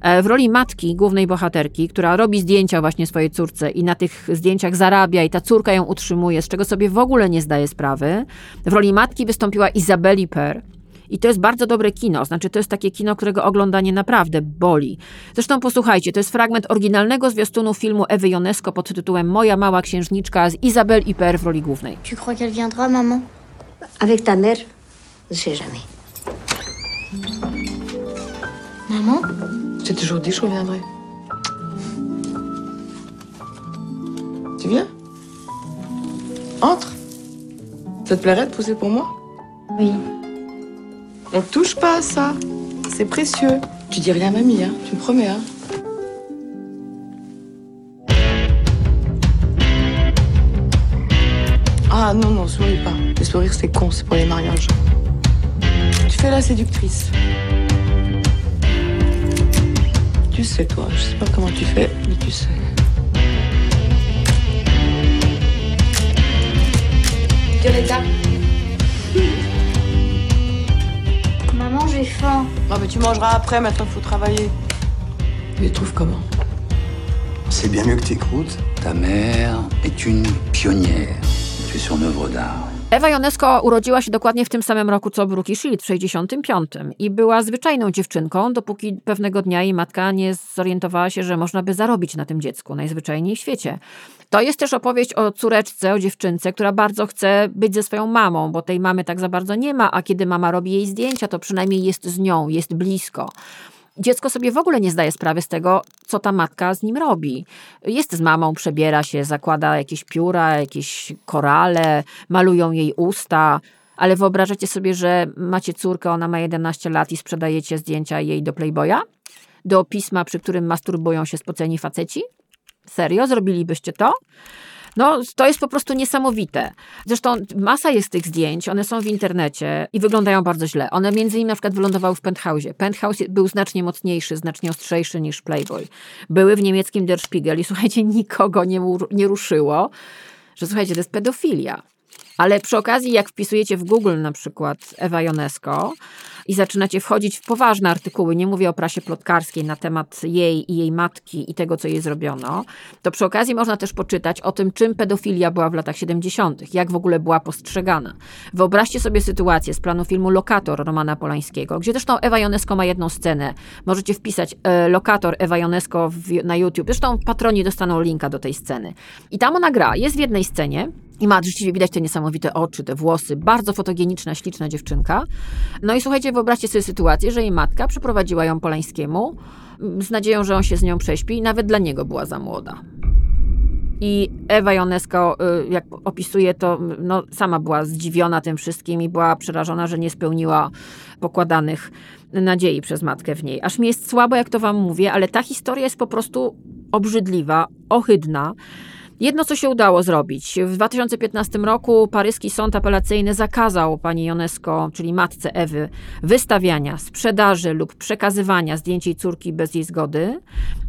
E, w roli matki, głównej bohaterki, która robi zdjęcia właśnie swojej córce i na tych zdjęciach zarabia i ta córka ją utrzymuje, z czego sobie w ogóle nie zdaje sprawy. W roli matki wystąpiła Izabeli Per. I to jest bardzo dobre kino, znaczy to jest takie kino, którego oglądanie naprawdę boli. Zresztą posłuchajcie, to jest fragment oryginalnego zwiastunu filmu Ewy Jonesko pod tytułem Moja mała księżniczka z Izabel Per w roli głównej. Tu crois qu'elle viendra, maman Avec ta mère Je sais jamais. Maman J'ai toujours dit que je reviendrai. Tu viens? Entre. Ça te plairait de pousser pour moi? Oui. On touche pas à ça. C'est précieux. Tu dis rien à mamie, hein Tu me promets, hein Ah non, non, souris pas. Les sourires, c'est con, c'est pour les mariages. Tu fais la séductrice. Tu sais, toi. Je sais pas comment tu fais, mais tu sais. Violetta Maman, j'ai faim. Non, mais tu mangeras après, maintenant, faut travailler. Tu les trouves comment? C'est bien mieux que tes croûtes. Ta mère est une pionnière. Tu es son œuvre d'art. Ewa Jonesko urodziła się dokładnie w tym samym roku co Brooke Shield, w 65. I była zwyczajną dziewczynką, dopóki pewnego dnia jej matka nie zorientowała się, że można by zarobić na tym dziecku najzwyczajniej w świecie. To jest też opowieść o córeczce, o dziewczynce, która bardzo chce być ze swoją mamą, bo tej mamy tak za bardzo nie ma, a kiedy mama robi jej zdjęcia, to przynajmniej jest z nią, jest blisko dziecko sobie w ogóle nie zdaje sprawy z tego, co ta matka z nim robi. Jest z mamą, przebiera się, zakłada jakieś pióra, jakieś korale, malują jej usta. Ale wyobrażacie sobie, że macie córkę, ona ma 11 lat i sprzedajecie zdjęcia jej do Playboya? Do pisma, przy którym masturbują się spoceni faceci? Serio? Zrobilibyście to? No, to jest po prostu niesamowite. Zresztą masa jest tych zdjęć, one są w internecie i wyglądają bardzo źle. One między innymi na przykład wylądowały w Penthouse. Penthouse był znacznie mocniejszy, znacznie ostrzejszy niż Playboy. Były w niemieckim Der Spiegel i słuchajcie, nikogo nie, nie ruszyło, że słuchajcie, to jest pedofilia. Ale przy okazji, jak wpisujecie w Google na przykład Ewa Jonesko i zaczynacie wchodzić w poważne artykuły, nie mówię o prasie plotkarskiej na temat jej i jej matki i tego, co jej zrobiono, to przy okazji można też poczytać o tym, czym pedofilia była w latach 70., jak w ogóle była postrzegana. Wyobraźcie sobie sytuację z planu filmu Lokator Romana Polańskiego, gdzie zresztą Ewa Jonesko ma jedną scenę. Możecie wpisać e, Lokator Ewa Jonesko w, na YouTube. Zresztą patroni dostaną linka do tej sceny. I tam ona gra. Jest w jednej scenie, i ma rzeczywiście widać te niesamowite oczy, te włosy, bardzo fotogeniczna, śliczna dziewczynka. No i słuchajcie, wyobraźcie sobie sytuację, że jej matka przyprowadziła ją Polańskiemu mm, z nadzieją, że on się z nią prześpi i nawet dla niego była za młoda. I Ewa Jonesko, y, jak opisuje to, no, sama była zdziwiona tym wszystkim i była przerażona, że nie spełniła pokładanych nadziei przez matkę w niej. Aż mi jest słabo, jak to wam mówię, ale ta historia jest po prostu obrzydliwa, ohydna. Jedno, co się udało zrobić. W 2015 roku paryski sąd apelacyjny zakazał pani Jonesko, czyli matce Ewy, wystawiania, sprzedaży lub przekazywania zdjęć jej córki bez jej zgody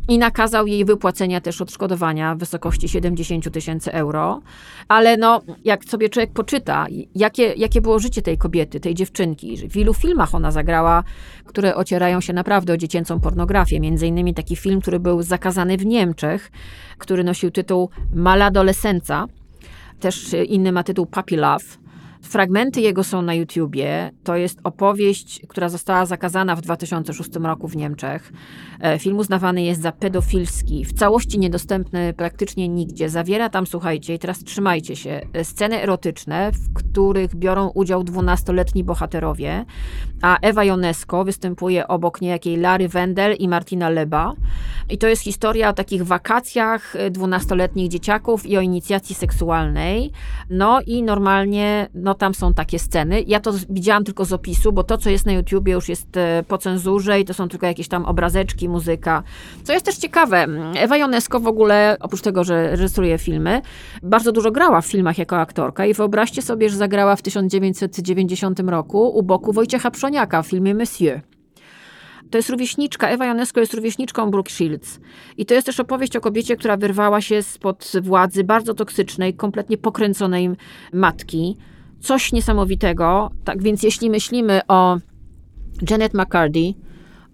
i nakazał jej wypłacenia też odszkodowania w wysokości 70 tysięcy euro. Ale no, jak sobie człowiek poczyta, jakie, jakie było życie tej kobiety, tej dziewczynki, w ilu filmach ona zagrała, które ocierają się naprawdę o dziecięcą pornografię. Między innymi taki film, który był zakazany w Niemczech, który nosił tytuł Maladolescenza. Też inny ma tytuł Puppy Love. Fragmenty jego są na YouTubie. To jest opowieść, która została zakazana w 2006 roku w Niemczech. E, Film uznawany jest za pedofilski, w całości niedostępny praktycznie nigdzie. Zawiera tam, słuchajcie, i teraz trzymajcie się, e, sceny erotyczne, w których biorą udział dwunastoletni bohaterowie, a Ewa Jonesko występuje obok niejakiej Lary Wendel i Martina Leba. I to jest historia o takich wakacjach e, dwunastoletnich dzieciaków i o inicjacji seksualnej. No i normalnie, no tam są takie sceny. Ja to widziałam tylko z opisu, bo to, co jest na YouTubie już jest e, po cenzurze i to są tylko jakieś tam obrazeczki, muzyka. Co jest też ciekawe, Ewa Jonesko w ogóle, oprócz tego, że reżyseruje filmy, bardzo dużo grała w filmach jako aktorka i wyobraźcie sobie, że zagrała w 1990 roku u boku Wojciecha Przoniaka w filmie Monsieur. To jest rówieśniczka, Ewa Jonesko jest rówieśniczką Brooke Shields. I to jest też opowieść o kobiecie, która wyrwała się spod władzy bardzo toksycznej, kompletnie pokręconej matki. Coś niesamowitego. Tak więc jeśli myślimy o Janet McCarthy,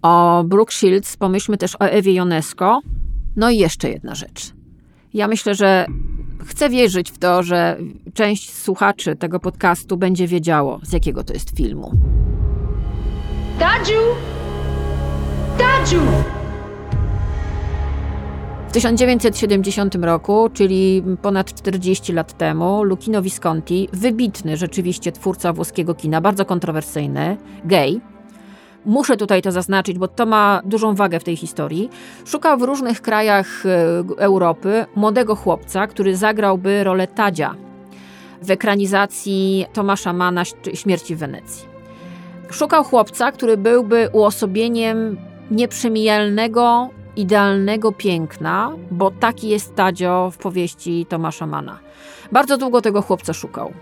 o Brooke Shields, pomyślmy też o Ewie Jonesko. No i jeszcze jedna rzecz. Ja myślę, że chcę wierzyć w to, że część słuchaczy tego podcastu będzie wiedziało, z jakiego to jest filmu. Dadziu! Dadziu! W 1970 roku, czyli ponad 40 lat temu, Lucchino Visconti, wybitny rzeczywiście twórca włoskiego kina, bardzo kontrowersyjny, gay, muszę tutaj to zaznaczyć, bo to ma dużą wagę w tej historii, szukał w różnych krajach e, Europy młodego chłopca, który zagrałby rolę Tadzia w ekranizacji Tomasza Mana Śmierci w Wenecji. Szukał chłopca, który byłby uosobieniem nieprzemijalnego, idealnego piękna, bo taki jest Tadzio w powieści Tomasza Mana. Bardzo długo tego chłopca szukał.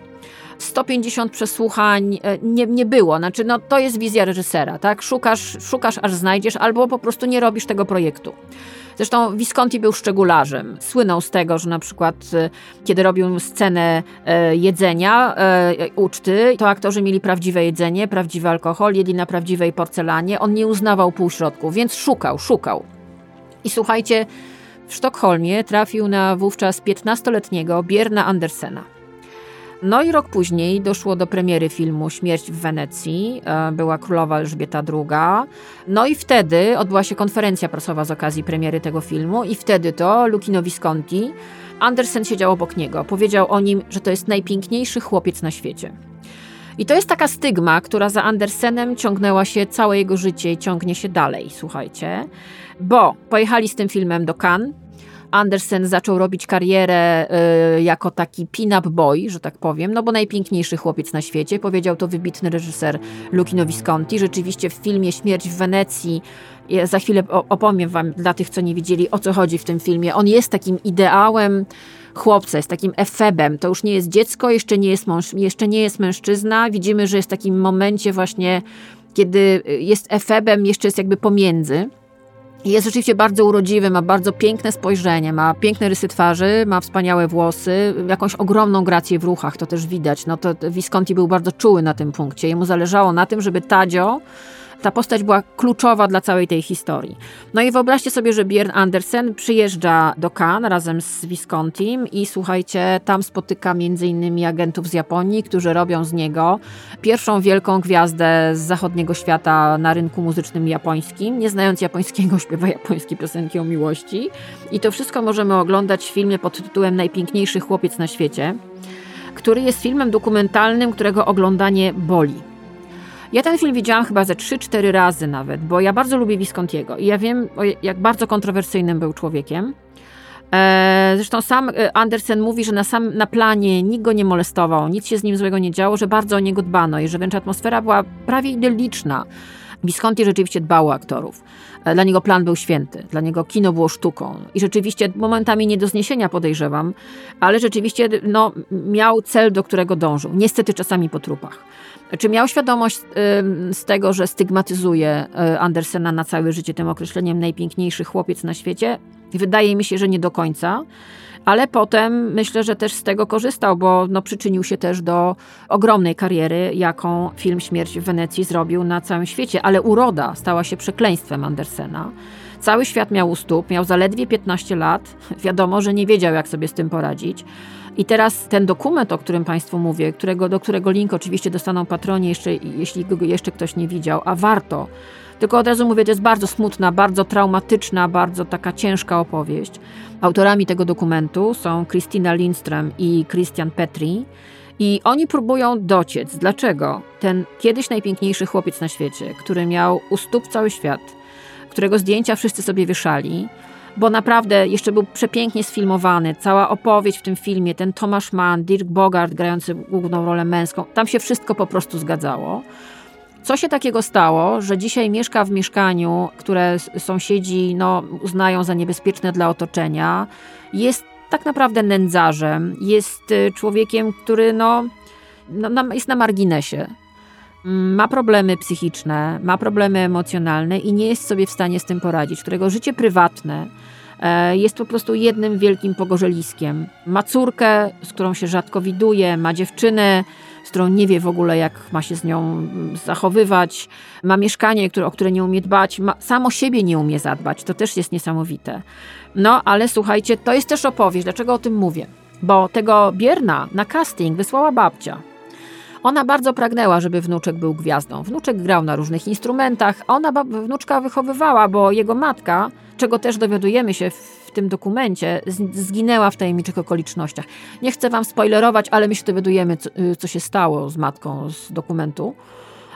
150 przesłuchań e, nie, nie było. Znaczy, no, to jest wizja reżysera, tak? Szukasz, szukasz, aż znajdziesz, albo po prostu nie robisz tego projektu. Zresztą Visconti był szczegularzem. Słynął z tego, że na przykład e, kiedy robił scenę e, jedzenia, e, uczty, to aktorzy mieli prawdziwe jedzenie, prawdziwy alkohol, jedli na prawdziwej porcelanie. On nie uznawał półśrodków, więc szukał, szukał. I słuchajcie, w Sztokholmie trafił na wówczas 15-letniego Bierna Andersena. No i rok później doszło do premiery filmu Śmierć w Wenecji. E, Była królowa Elżbieta II. No i wtedy odbyła się konferencja prasowa z okazji premiery tego filmu i wtedy to Lucchino Visconti, Andersen siedział obok niego. Powiedział o nim, że to jest najpiękniejszy chłopiec na świecie. I to jest taka stygma, która za Andersenem ciągnęła się całe jego życie i ciągnie się dalej, słuchajcie. Bo pojechali z tym filmem do Cannes, Andersen zaczął robić karierę y, jako taki pin-up boy, że tak powiem, no bo najpiękniejszy chłopiec na świecie, powiedział to wybitny reżyser Lucchino Visconti. Rzeczywiście w filmie Śmierć w Wenecji, ja za chwilę opowiem wam dla tych, co nie widzieli, o co chodzi w tym filmie. On jest takim ideałem chłopca, jest takim efebem. To już nie jest dziecko, jeszcze nie jest, mąż, jeszcze nie jest mężczyzna. Widzimy, że jest w takim momencie właśnie, kiedy jest efebem, jeszcze jest jakby pomiędzy. Jest rzeczywiście bardzo urodziwy, ma bardzo piękne spojrzenie, ma piękne rysy twarzy, ma wspaniałe włosy, jakąś ogromną grację w ruchach, to też widać. No to Visconti był bardzo czuły na tym punkcie. Jemu zależało na tym, żeby Tadzio ta postać była kluczowa dla całej tej historii. No i wyobraźcie sobie, że Björn Andersen przyjeżdża do Cannes razem z Viscontim i słuchajcie, tam spotyka między innymi agentów z Japonii, którzy robią z niego pierwszą wielką gwiazdę z zachodniego świata na rynku muzycznym japońskim. Nie znając japońskiego, śpiewa japońskie piosenki o miłości. I to wszystko możemy oglądać w filmie pod tytułem Najpiękniejszy chłopiec na świecie, który jest filmem dokumentalnym, którego oglądanie boli. Ja ten film widziałam chyba ze 3-4 razy nawet, bo ja bardzo lubię Viscontiego i ja wiem, jak bardzo kontrowersyjnym był człowiekiem. E, zresztą sam e, Andersen mówi, że na, sam, na planie nikt go nie molestował, nic się z nim złego nie działo, że bardzo o niego dbano i że wręcz atmosfera była prawie idylliczna. Visconti rzeczywiście dbał o aktorów. E, dla niego plan był święty, dla niego kino było sztuką i rzeczywiście momentami nie do zniesienia podejrzewam, ale rzeczywiście no, miał cel, do którego dążył. Niestety czasami po trupach. Czy miał świadomość z tego, że stygmatyzuje y, Andersena na całe życie tym określeniem najpiękniejszy chłopiec na świecie? Wydaje mi się, że nie do końca. Ale potem myślę, że też z tego korzystał, bo no, przyczynił się też do ogromnej kariery, jaką film Śmierć w Wenecji zrobił na całym świecie. Ale uroda stała się przekleństwem Andersena. Cały świat miał u stóp, miał zaledwie 15 lat. Wiadomo, że nie wiedział, jak sobie z tym poradzić. I teraz ten dokument, o którym Państwu mówię, którego, do którego link oczywiście dostaną patronie, jeszcze, jeśli go jeszcze ktoś nie widział, a warto. Tylko od razu mówię, to jest bardzo smutna, bardzo traumatyczna, bardzo taka ciężka opowieść. Autorami tego dokumentu są Christina Lindström i Christian Petri. I oni próbują dociec, dlaczego ten kiedyś najpiękniejszy chłopiec na świecie, który miał u stóp cały świat, którego zdjęcia wszyscy sobie wieszali, bo naprawdę jeszcze był przepięknie sfilmowany. Cała opowieść w tym filmie, ten Tomasz Mann, Dirk Bogart grający główną rolę męską, tam się wszystko po prostu zgadzało. Co się takiego stało, że dzisiaj mieszka w mieszkaniu, które sąsiedzi no, uznają za niebezpieczne dla otoczenia, jest tak naprawdę nędzarzem, jest y, człowiekiem, który no, no, jest na marginesie. Ma problemy psychiczne, ma problemy emocjonalne i nie jest sobie w stanie z tym poradzić, którego życie prywatne e, jest po prostu jednym wielkim pogorzeliskiem. Ma córkę, z którą się rzadko widuje, ma dziewczynę, którą nie wie w ogóle, jak ma się z nią zachowywać. Ma mieszkanie, które, o które nie umie dbać, ma, samo siebie nie umie zadbać. To też jest niesamowite. No, ale słuchajcie, to jest też opowieść. Dlaczego o tym mówię? Bo tego Bierna na casting wysłała babcia. Ona bardzo pragnęła, żeby wnuczek był gwiazdą. Wnuczek grał na różnych instrumentach, a ona wnuczka wychowywała, bo jego matka, czego też dowiadujemy się w tym dokumencie, zginęła w tajemniczych okolicznościach. Nie chcę wam spoilerować, ale my się dowiadujemy, co, y, co się stało z matką z dokumentu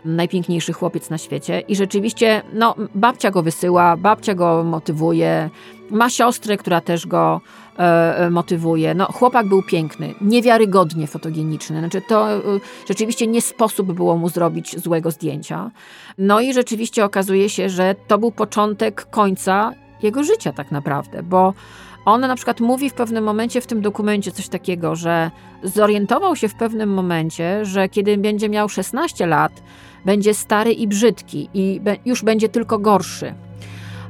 najpiękniejszy chłopiec na świecie. I rzeczywiście, no, babcia go wysyła, babcia go motywuje. Ma siostrę, która też go E, e, motywuje. No, chłopak był piękny, niewiarygodnie fotogeniczny. Znaczy, to e, rzeczywiście nie sposób było mu zrobić złego zdjęcia. No i rzeczywiście okazuje się, że to był początek końca jego życia tak naprawdę, bo on na przykład mówi w pewnym momencie w tym dokumencie coś takiego, że zorientował się w pewnym momencie, że kiedy będzie miał 16 lat, będzie stary i brzydki i już będzie tylko gorszy.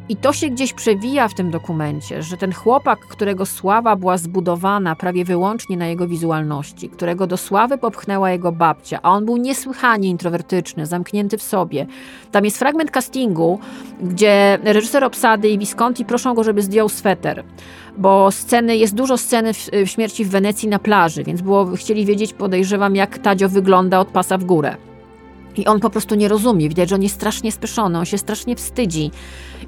I to się gdzieś przewija w tym dokumencie, że ten chłopak, którego sława była zbudowana prawie wyłącznie na jego wizualności, którego do sławy popchnęła jego babcia, a on był niesłychanie introwertyczny, zamknięty w sobie. Tam jest fragment castingu, gdzie reżyser obsady i Visconti proszą go, żeby zdjął sweter, bo sceny, jest dużo sceny w, w śmierci w Wenecji na plaży, więc było, chcieli wiedzieć, podejrzewam, jak Tadzio wygląda od pasa w górę. I on po prostu nie rozumie. Widać, że on jest strasznie spieszony, on się strasznie wstydzi.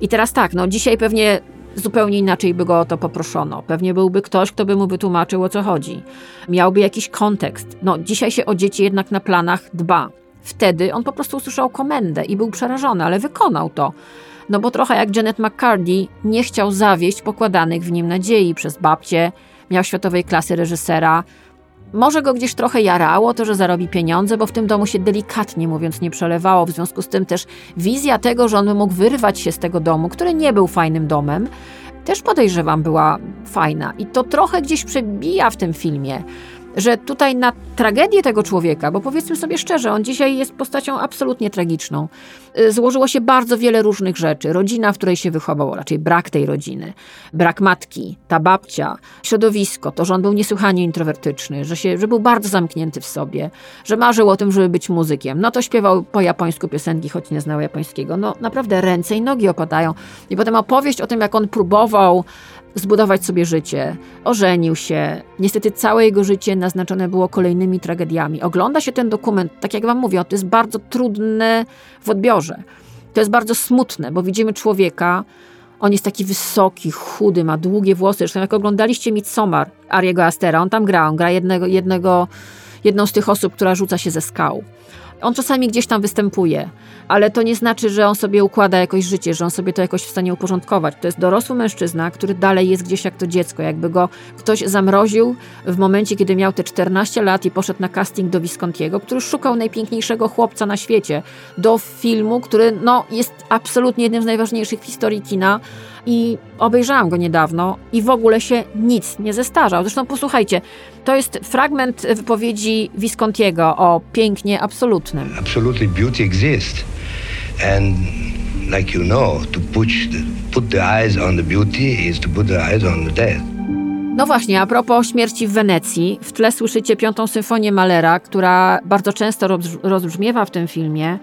I teraz tak, no dzisiaj pewnie zupełnie inaczej by go o to poproszono. Pewnie byłby ktoś, kto by mu wytłumaczył, o co chodzi. Miałby jakiś kontekst. No dzisiaj się o dzieci jednak na planach dba. Wtedy on po prostu usłyszał komendę i był przerażony, ale wykonał to. No bo trochę jak Janet McCarthy nie chciał zawieść pokładanych w nim nadziei przez babcię, miał światowej klasy reżysera. Może go gdzieś trochę jarało to, że zarobi pieniądze, bo w tym domu się delikatnie mówiąc nie przelewało. W związku z tym też wizja tego, że on mógł wyrwać się z tego domu, który nie był fajnym domem, też podejrzewam była fajna. I to trochę gdzieś przebija w tym filmie że tutaj na tragedię tego człowieka, bo powiedzmy sobie szczerze, on dzisiaj jest postacią absolutnie tragiczną, y, złożyło się bardzo wiele różnych rzeczy. Rodzina, w której się wychował, raczej brak tej rodziny, brak matki, ta babcia, środowisko, to, że on był niesłychanie introwertyczny, że, się, że był bardzo zamknięty w sobie, że marzył o tym, żeby być muzykiem. No to śpiewał po japońsku piosenki, choć nie znał japońskiego. No naprawdę ręce i nogi opadają. I potem opowieść o tym, jak on próbował zbudować sobie życie. Ożenił się. Niestety całe jego życie naznaczone było kolejnymi tragediami. Ogląda się ten dokument, tak jak wam mówię, to jest bardzo trudne w odbiorze. To jest bardzo smutne, bo widzimy człowieka, on jest taki wysoki, chudy, ma długie włosy. Zresztą jak oglądaliście Midsommar Ariego Astera, on tam gra, on gra jednego, jednego, jedną z tych osób, która rzuca się ze skał. On czasami gdzieś tam występuje, ale to nie znaczy, że on sobie układa jakoś życie, że on sobie to jakoś w stanie uporządkować. To jest dorosły mężczyzna, który dalej jest gdzieś jak to dziecko, jakby go ktoś zamroził w momencie, kiedy miał te 14 lat i poszedł na casting do Viscontiego, który szukał najpiękniejszego chłopca na świecie, do filmu, który no, jest absolutnie jednym z najważniejszych w historii kina i obejrzałam go niedawno i w ogóle się nic nie zestarzał. Zresztą posłuchajcie, to jest fragment wypowiedzi Viscontiego o pięknie absolutnym. Absolutely beauty exists. And like you know, to put put the eyes on the beauty is to put the eyes on the death. No właśnie, a propos śmierci w Wenecji, w tle słyszycie piątą symfonię Malera, która bardzo często rozbrzmiewa w tym filmie.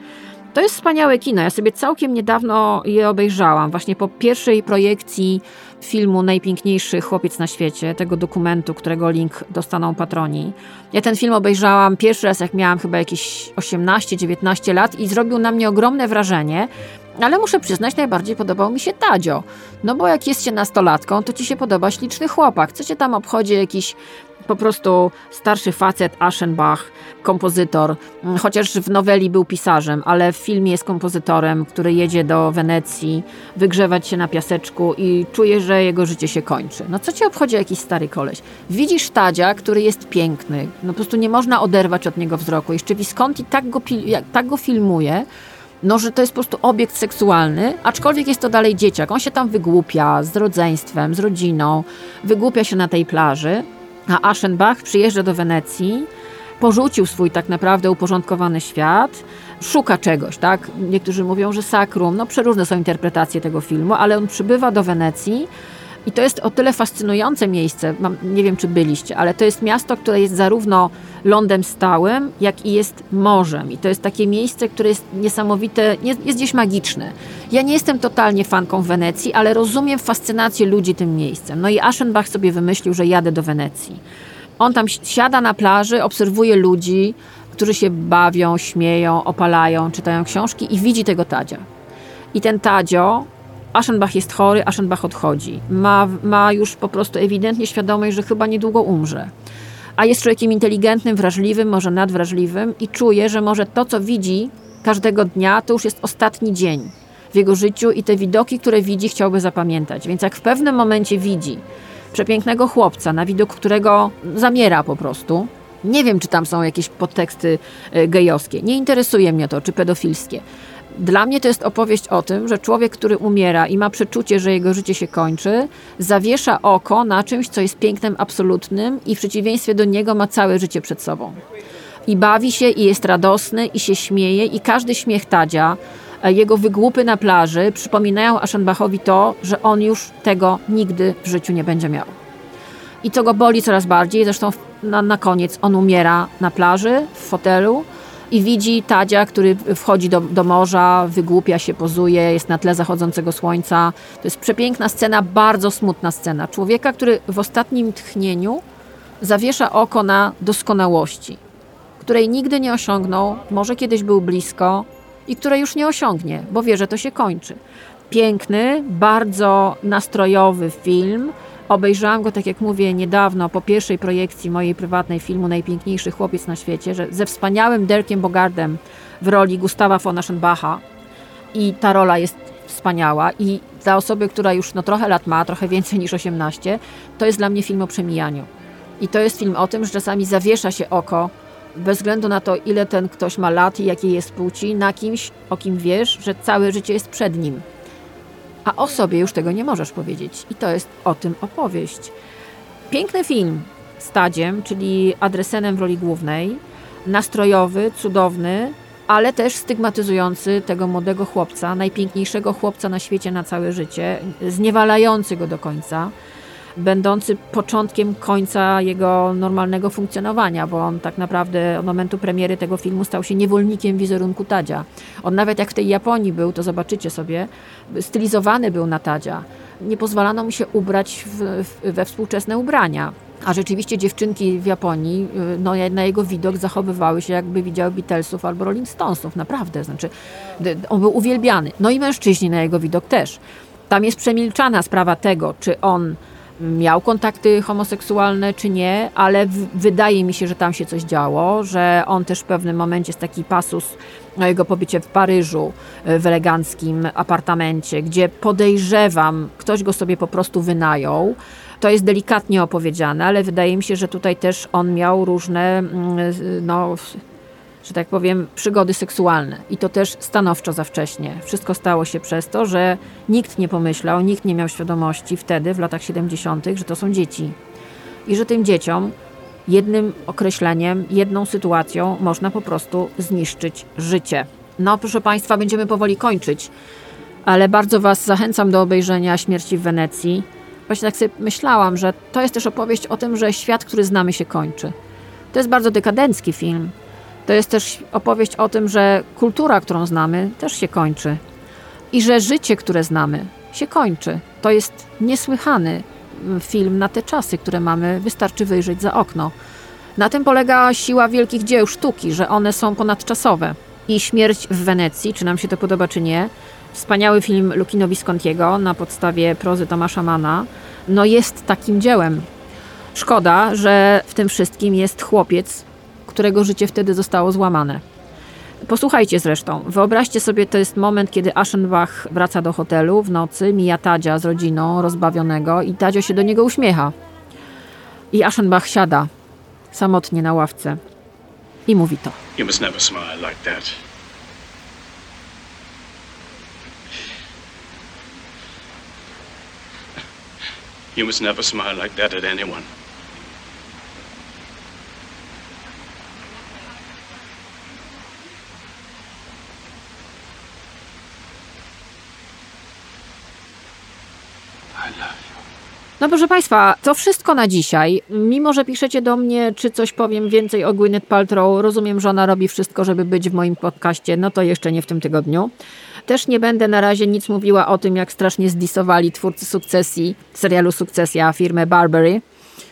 To jest wspaniałe kino. Ja sobie całkiem niedawno je obejrzałam, właśnie po pierwszej projekcji filmu Najpiękniejszy chłopiec na świecie, tego dokumentu, którego link dostaną patroni. Ja ten film obejrzałam pierwszy raz, jak miałam chyba jakieś 18-19 lat i zrobił na mnie ogromne wrażenie. Ale muszę przyznać, najbardziej podobał mi się Tadzio. No bo jak jest się nastolatką, to ci się podoba śliczny chłopak. Co cię tam obchodzi jakiś po prostu starszy facet Aschenbach, kompozytor, mm, chociaż w noweli był pisarzem, ale w filmie jest kompozytorem, który jedzie do Wenecji, wygrzewać się na piaseczku i czuje, że jego życie się kończy. No co cię obchodzi jakiś stary koleś? Widzisz Tadzia, który jest piękny, no po prostu nie można oderwać od niego wzroku. Jeszcze Visconti tak go, tak go filmuje, no, że to jest po prostu obiekt seksualny, aczkolwiek jest to dalej dzieciak. On się tam wygłupia z rodzeństwem, z rodziną, wygłupia się na tej plaży, a Aschenbach przyjeżdża do Wenecji, porzucił swój tak naprawdę uporządkowany świat, szuka czegoś, tak? Niektórzy mówią, że sakrum, no przeróżne są interpretacje tego filmu, ale on przybywa do Wenecji i to jest o tyle fascynujące miejsce, mam, nie wiem czy byliście, ale to jest miasto, które jest zarówno lądem stałym, jak i jest morzem. I to jest takie miejsce, które jest niesamowite, jest, jest gdzieś magiczne. Ja nie jestem totalnie fanką Wenecji, ale rozumiem fascynację ludzi tym miejscem. No i Aschenbach sobie wymyślił, że jadę do Wenecji. On tam siada na plaży, obserwuje ludzi, którzy się bawią, śmieją, opalają, czytają książki i widzi tego Tadzia. I ten Tadzio Aschenbach jest chory, Aschenbach odchodzi. Ma, ma już po prostu ewidentnie świadomość, że chyba niedługo umrze. A jest człowiekiem inteligentnym, wrażliwym, może nadwrażliwym i czuje, że może to, co widzi każdego dnia, to już jest ostatni dzień w jego życiu i te widoki, które widzi, chciałby zapamiętać. Więc jak w pewnym momencie widzi przepięknego chłopca, na widok którego zamiera po prostu, nie wiem, czy tam są jakieś podteksty e, gejowskie, nie interesuje mnie to, czy pedofilskie, dla mnie to jest opowieść o tym, że człowiek, który umiera i ma przeczucie, że jego życie się kończy, zawiesza oko na czymś, co jest pięknem absolutnym i w przeciwieństwie do niego ma całe życie przed sobą. I bawi się, i jest radosny, i się śmieje, i każdy śmiech Tadzia, e, jego wygłupy na plaży przypominają Aschenbachowi to, że on już tego nigdy w życiu nie będzie miał. I to go boli coraz bardziej, zresztą na, na koniec on umiera na plaży, w fotelu, i widzi Tadzia, który wchodzi do, do morza, wygłupia się, pozuje, jest na tle zachodzącego słońca. To jest przepiękna scena, bardzo smutna scena. Człowieka, który w ostatnim tchnieniu zawiesza oko na doskonałości, której nigdy nie osiągnął, może kiedyś był blisko i której już nie osiągnie, bo wie, że to się kończy. Piękny, bardzo nastrojowy film, Obejrzałam go, tak jak mówię, niedawno, po pierwszej projekcji mojej prywatnej filmu Najpiękniejszy chłopiec na świecie, że ze wspaniałym Derkiem Bogardem w roli Gustawa von Aschenbacha. I ta rola jest wspaniała i dla osoby, która już no, trochę lat ma, trochę więcej niż 18, to jest dla mnie film o przemijaniu. I to jest film o tym, że czasami zawiesza się oko bez względu na to, ile ten ktoś ma lat i jakiej jest płci, na kimś, o kim wiesz, że całe życie jest przed nim. A o sobie już tego nie możesz powiedzieć. I to jest o tym opowieść. Piękny film z czyli adresenem w roli głównej, nastrojowy, cudowny, ale też stygmatyzujący tego młodego chłopca, najpiękniejszego chłopca na świecie na całe życie, zniewalający go do końca, będący początkiem końca jego normalnego funkcjonowania, bo on tak naprawdę od momentu premiery tego filmu stał się niewolnikiem wizerunku Tadzia. On nawet jak w tej Japonii był, to zobaczycie sobie, stylizowany był na Tadzia. Nie pozwalano mu się ubrać w, w, we współczesne ubrania. A rzeczywiście dziewczynki w Japonii y, no, na jego widok zachowywały się, jakby widziały Beatlesów albo Rolling Stonesów, naprawdę. Znaczy, on był uwielbiany. No i mężczyźni na jego widok też. Tam jest przemilczana sprawa tego, czy on miał kontakty homoseksualne, czy nie, ale wydaje mi się, że tam się coś działo, że on też w pewnym momencie jest taki pasus o jego pobycie w Paryżu y, w eleganckim apartamencie, gdzie podejrzewam, ktoś go sobie po prostu wynajął. To jest delikatnie opowiedziane, ale wydaje mi się, że tutaj też on miał różne, mm, no, że tak powiem, przygody seksualne. I to też stanowczo za wcześnie. Wszystko stało się przez to, że nikt nie pomyślał, nikt nie miał świadomości wtedy, w latach 70., że to są dzieci. I że tym dzieciom jednym określeniem, jedną sytuacją można po prostu zniszczyć życie. No, proszę Państwa, będziemy powoli kończyć, ale bardzo Was zachęcam do obejrzenia Śmierci w Wenecji. Właśnie tak sobie myślałam, że to jest też opowieść o tym, że świat, który znamy, się kończy. To jest bardzo dekadencki film. To jest też opowieść o tym, że kultura, którą znamy, też się kończy. I że życie, które znamy, się kończy. To jest niesłychany mm, film na te czasy, które mamy. Wystarczy wyjrzeć za okno. Na tym polega siła wielkich dzieł sztuki, że one są ponadczasowe. I Śmierć w Wenecji, czy nam się to podoba, czy nie, wspaniały film Lukino Viscontiego na podstawie prozy Tomasza Mana, no jest takim dziełem. Szkoda, że w tym wszystkim jest chłopiec, którego życie wtedy zostało złamane. Posłuchajcie zresztą. Wyobraźcie sobie, to jest moment, kiedy Aschenbach wraca do hotelu w nocy, mija Tadzia z rodziną rozbawionego i Tadzio się do niego uśmiecha. I Aschenbach siada samotnie na ławce i mówi to. You must never smile like that. You must never smile like that at anyone. No proszę Państwa, to wszystko na dzisiaj. Mimo, że piszecie do mnie, czy coś powiem więcej o Gwyneth Paltrow, rozumiem, że ona robi wszystko, żeby być w moim podcaście, no to jeszcze nie w tym tygodniu. Też nie będę na razie nic mówiła o tym, jak strasznie zdisowali twórcy sukcesji, serialu Sukcesja, firmę Barbary,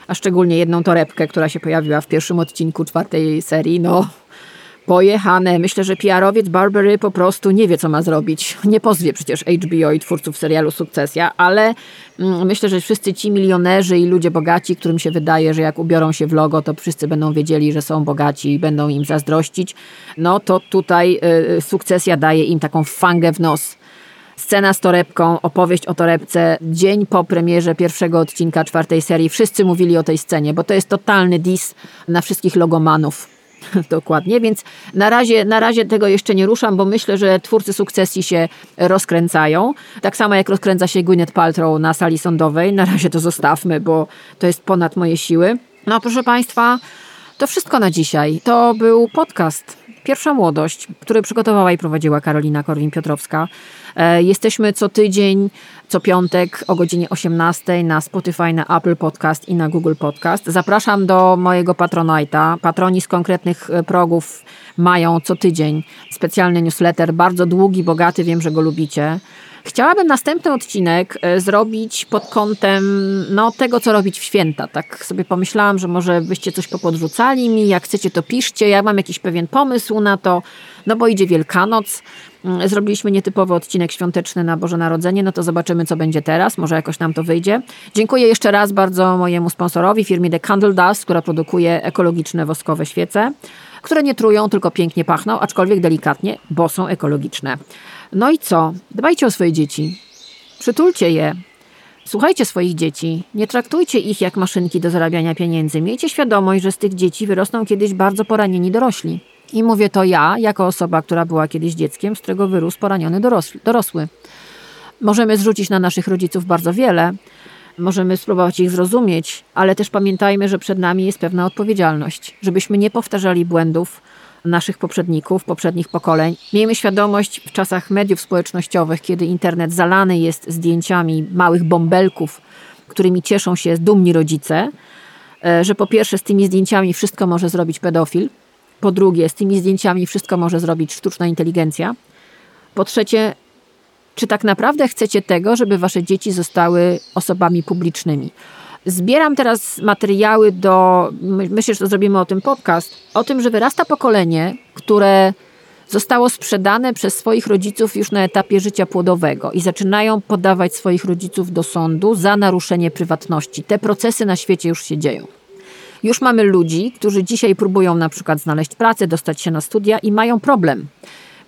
a szczególnie jedną torebkę, która się pojawiła w pierwszym odcinku czwartej serii. No, pojechane. Myślę, że PR-owiec Barbary po prostu nie wie, co ma zrobić. Nie pozwie przecież HBO i twórców serialu Sukcesja, ale mm, myślę, że wszyscy ci milionerzy i ludzie bogaci, którym się wydaje, że jak ubiorą się w logo, to wszyscy będą wiedzieli, że są bogaci i będą im zazdrościć, no to tutaj y, Sukcesja daje im taką fangę w nos. Scena z torebką, opowieść o torebce, dzień po premierze pierwszego odcinka czwartej serii. Wszyscy mówili o tej scenie, bo to jest totalny dis na wszystkich logomanów. Dokładnie, więc na razie, na razie tego jeszcze nie ruszam, bo myślę, że twórcy sukcesji się rozkręcają. Tak samo jak rozkręca się Gwyneth Paltrow na sali sądowej. Na razie to zostawmy, bo to jest ponad moje siły. No proszę Państwa, to wszystko na dzisiaj. To był podcast Pierwsza Młodość, który przygotowała i prowadziła Karolina Korwin-Piotrowska. E, Jesteśmy co tydzień, co piątek o godzinie 18 na Spotify, na Apple Podcast i na Google Podcast. Zapraszam do mojego Patronite'a. Patroni z konkretnych e, progów mają co tydzień specjalny newsletter, bardzo długi, bogaty, wiem, że go lubicie. Chciałabym następny odcinek e, zrobić pod kątem no, tego, co robić w święta. Tak sobie pomyślałam, że może byście coś popodrzucali mi, jak chcecie to piszcie. Ja mam jakiś pewien pomysł na to, no bo idzie Wielkanoc. Mm, Zrobiliśmy nietypowy odcinek świąteczny na Boże Narodzenie, no to zobaczymy, co będzie teraz. Może jakoś nam to wyjdzie. Dziękuję jeszcze raz bardzo mojemu sponsorowi, firmie The Candle Dust, która produkuje ekologiczne woskowe świece, które nie trują, tylko pięknie pachną, aczkolwiek delikatnie, bo są ekologiczne. No i co? Dbajcie o swoje dzieci. Przytulcie je. Słuchajcie swoich dzieci. Nie traktujcie ich jak maszynki do zarabiania pieniędzy. Miejcie świadomość, że z tych dzieci wyrosną kiedyś bardzo poranieni dorośli. I mówię to ja, jako osoba, która była kiedyś dzieckiem, z którego wyrósł poraniony dorosły. dorosły. Możemy zrzucić na naszych rodziców bardzo wiele, możemy spróbować ich zrozumieć, ale też pamiętajmy, że przed nami jest pewna odpowiedzialność, żebyśmy nie powtarzali błędów naszych poprzedników, poprzednich pokoleń. Miejmy świadomość w czasach mediów społecznościowych, kiedy internet zalany jest zdjęciami małych bąbelków, którymi cieszą się dumni rodzice, e, że po pierwsze z tymi zdjęciami wszystko może zrobić pedofil, po drugie z tymi zdjęciami wszystko może zrobić sztuczna inteligencja, po trzecie czy tak naprawdę chcecie tego, żeby wasze dzieci zostały osobami publicznymi? Zbieram teraz materiały do, myślę, że to zrobimy o tym podcast, o tym, że wyrasta pokolenie, które zostało sprzedane przez swoich rodziców już na etapie życia płodowego i zaczynają podawać swoich rodziców do sądu za naruszenie prywatności. Te procesy na świecie już się dzieją. Już mamy ludzi, którzy dzisiaj próbują na przykład znaleźć pracę, dostać się na studia i mają problem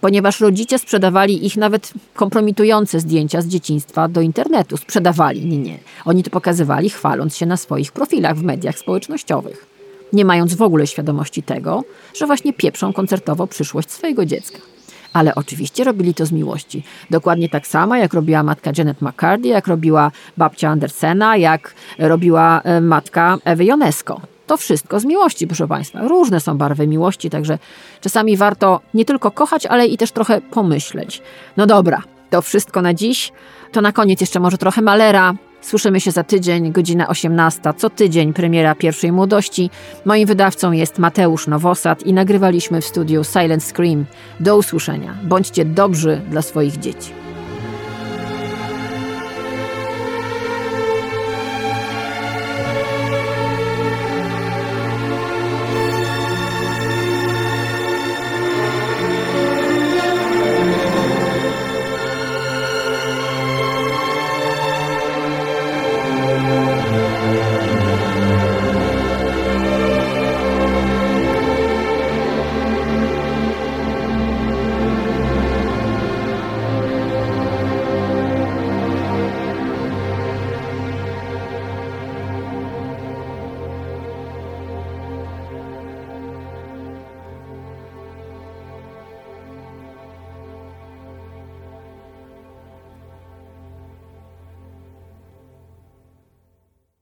ponieważ rodzice sprzedawali ich nawet kompromitujące zdjęcia z dzieciństwa do internetu. Sprzedawali, nie, nie. Oni to pokazywali, chwaląc się na swoich profilach w mediach społecznościowych, nie mając w ogóle świadomości tego, że właśnie pieprzą koncertowo przyszłość swojego dziecka. Ale oczywiście robili to z miłości. Dokładnie tak samo, jak robiła matka Janet McCarthy, jak robiła babcia Andersena, jak robiła e, matka Ewy Jonesko. To wszystko z miłości, proszę Państwa. Różne są barwy miłości, także czasami warto nie tylko kochać, ale i też trochę pomyśleć. No dobra, to wszystko na dziś. To na koniec jeszcze może trochę malera. Słyszymy się za tydzień, godzina 18, co tydzień premiera pierwszej młodości. Moim wydawcą jest Mateusz Nowosad i nagrywaliśmy w studiu Silent Scream. Do usłyszenia. Bądźcie dobrzy dla swoich dzieci.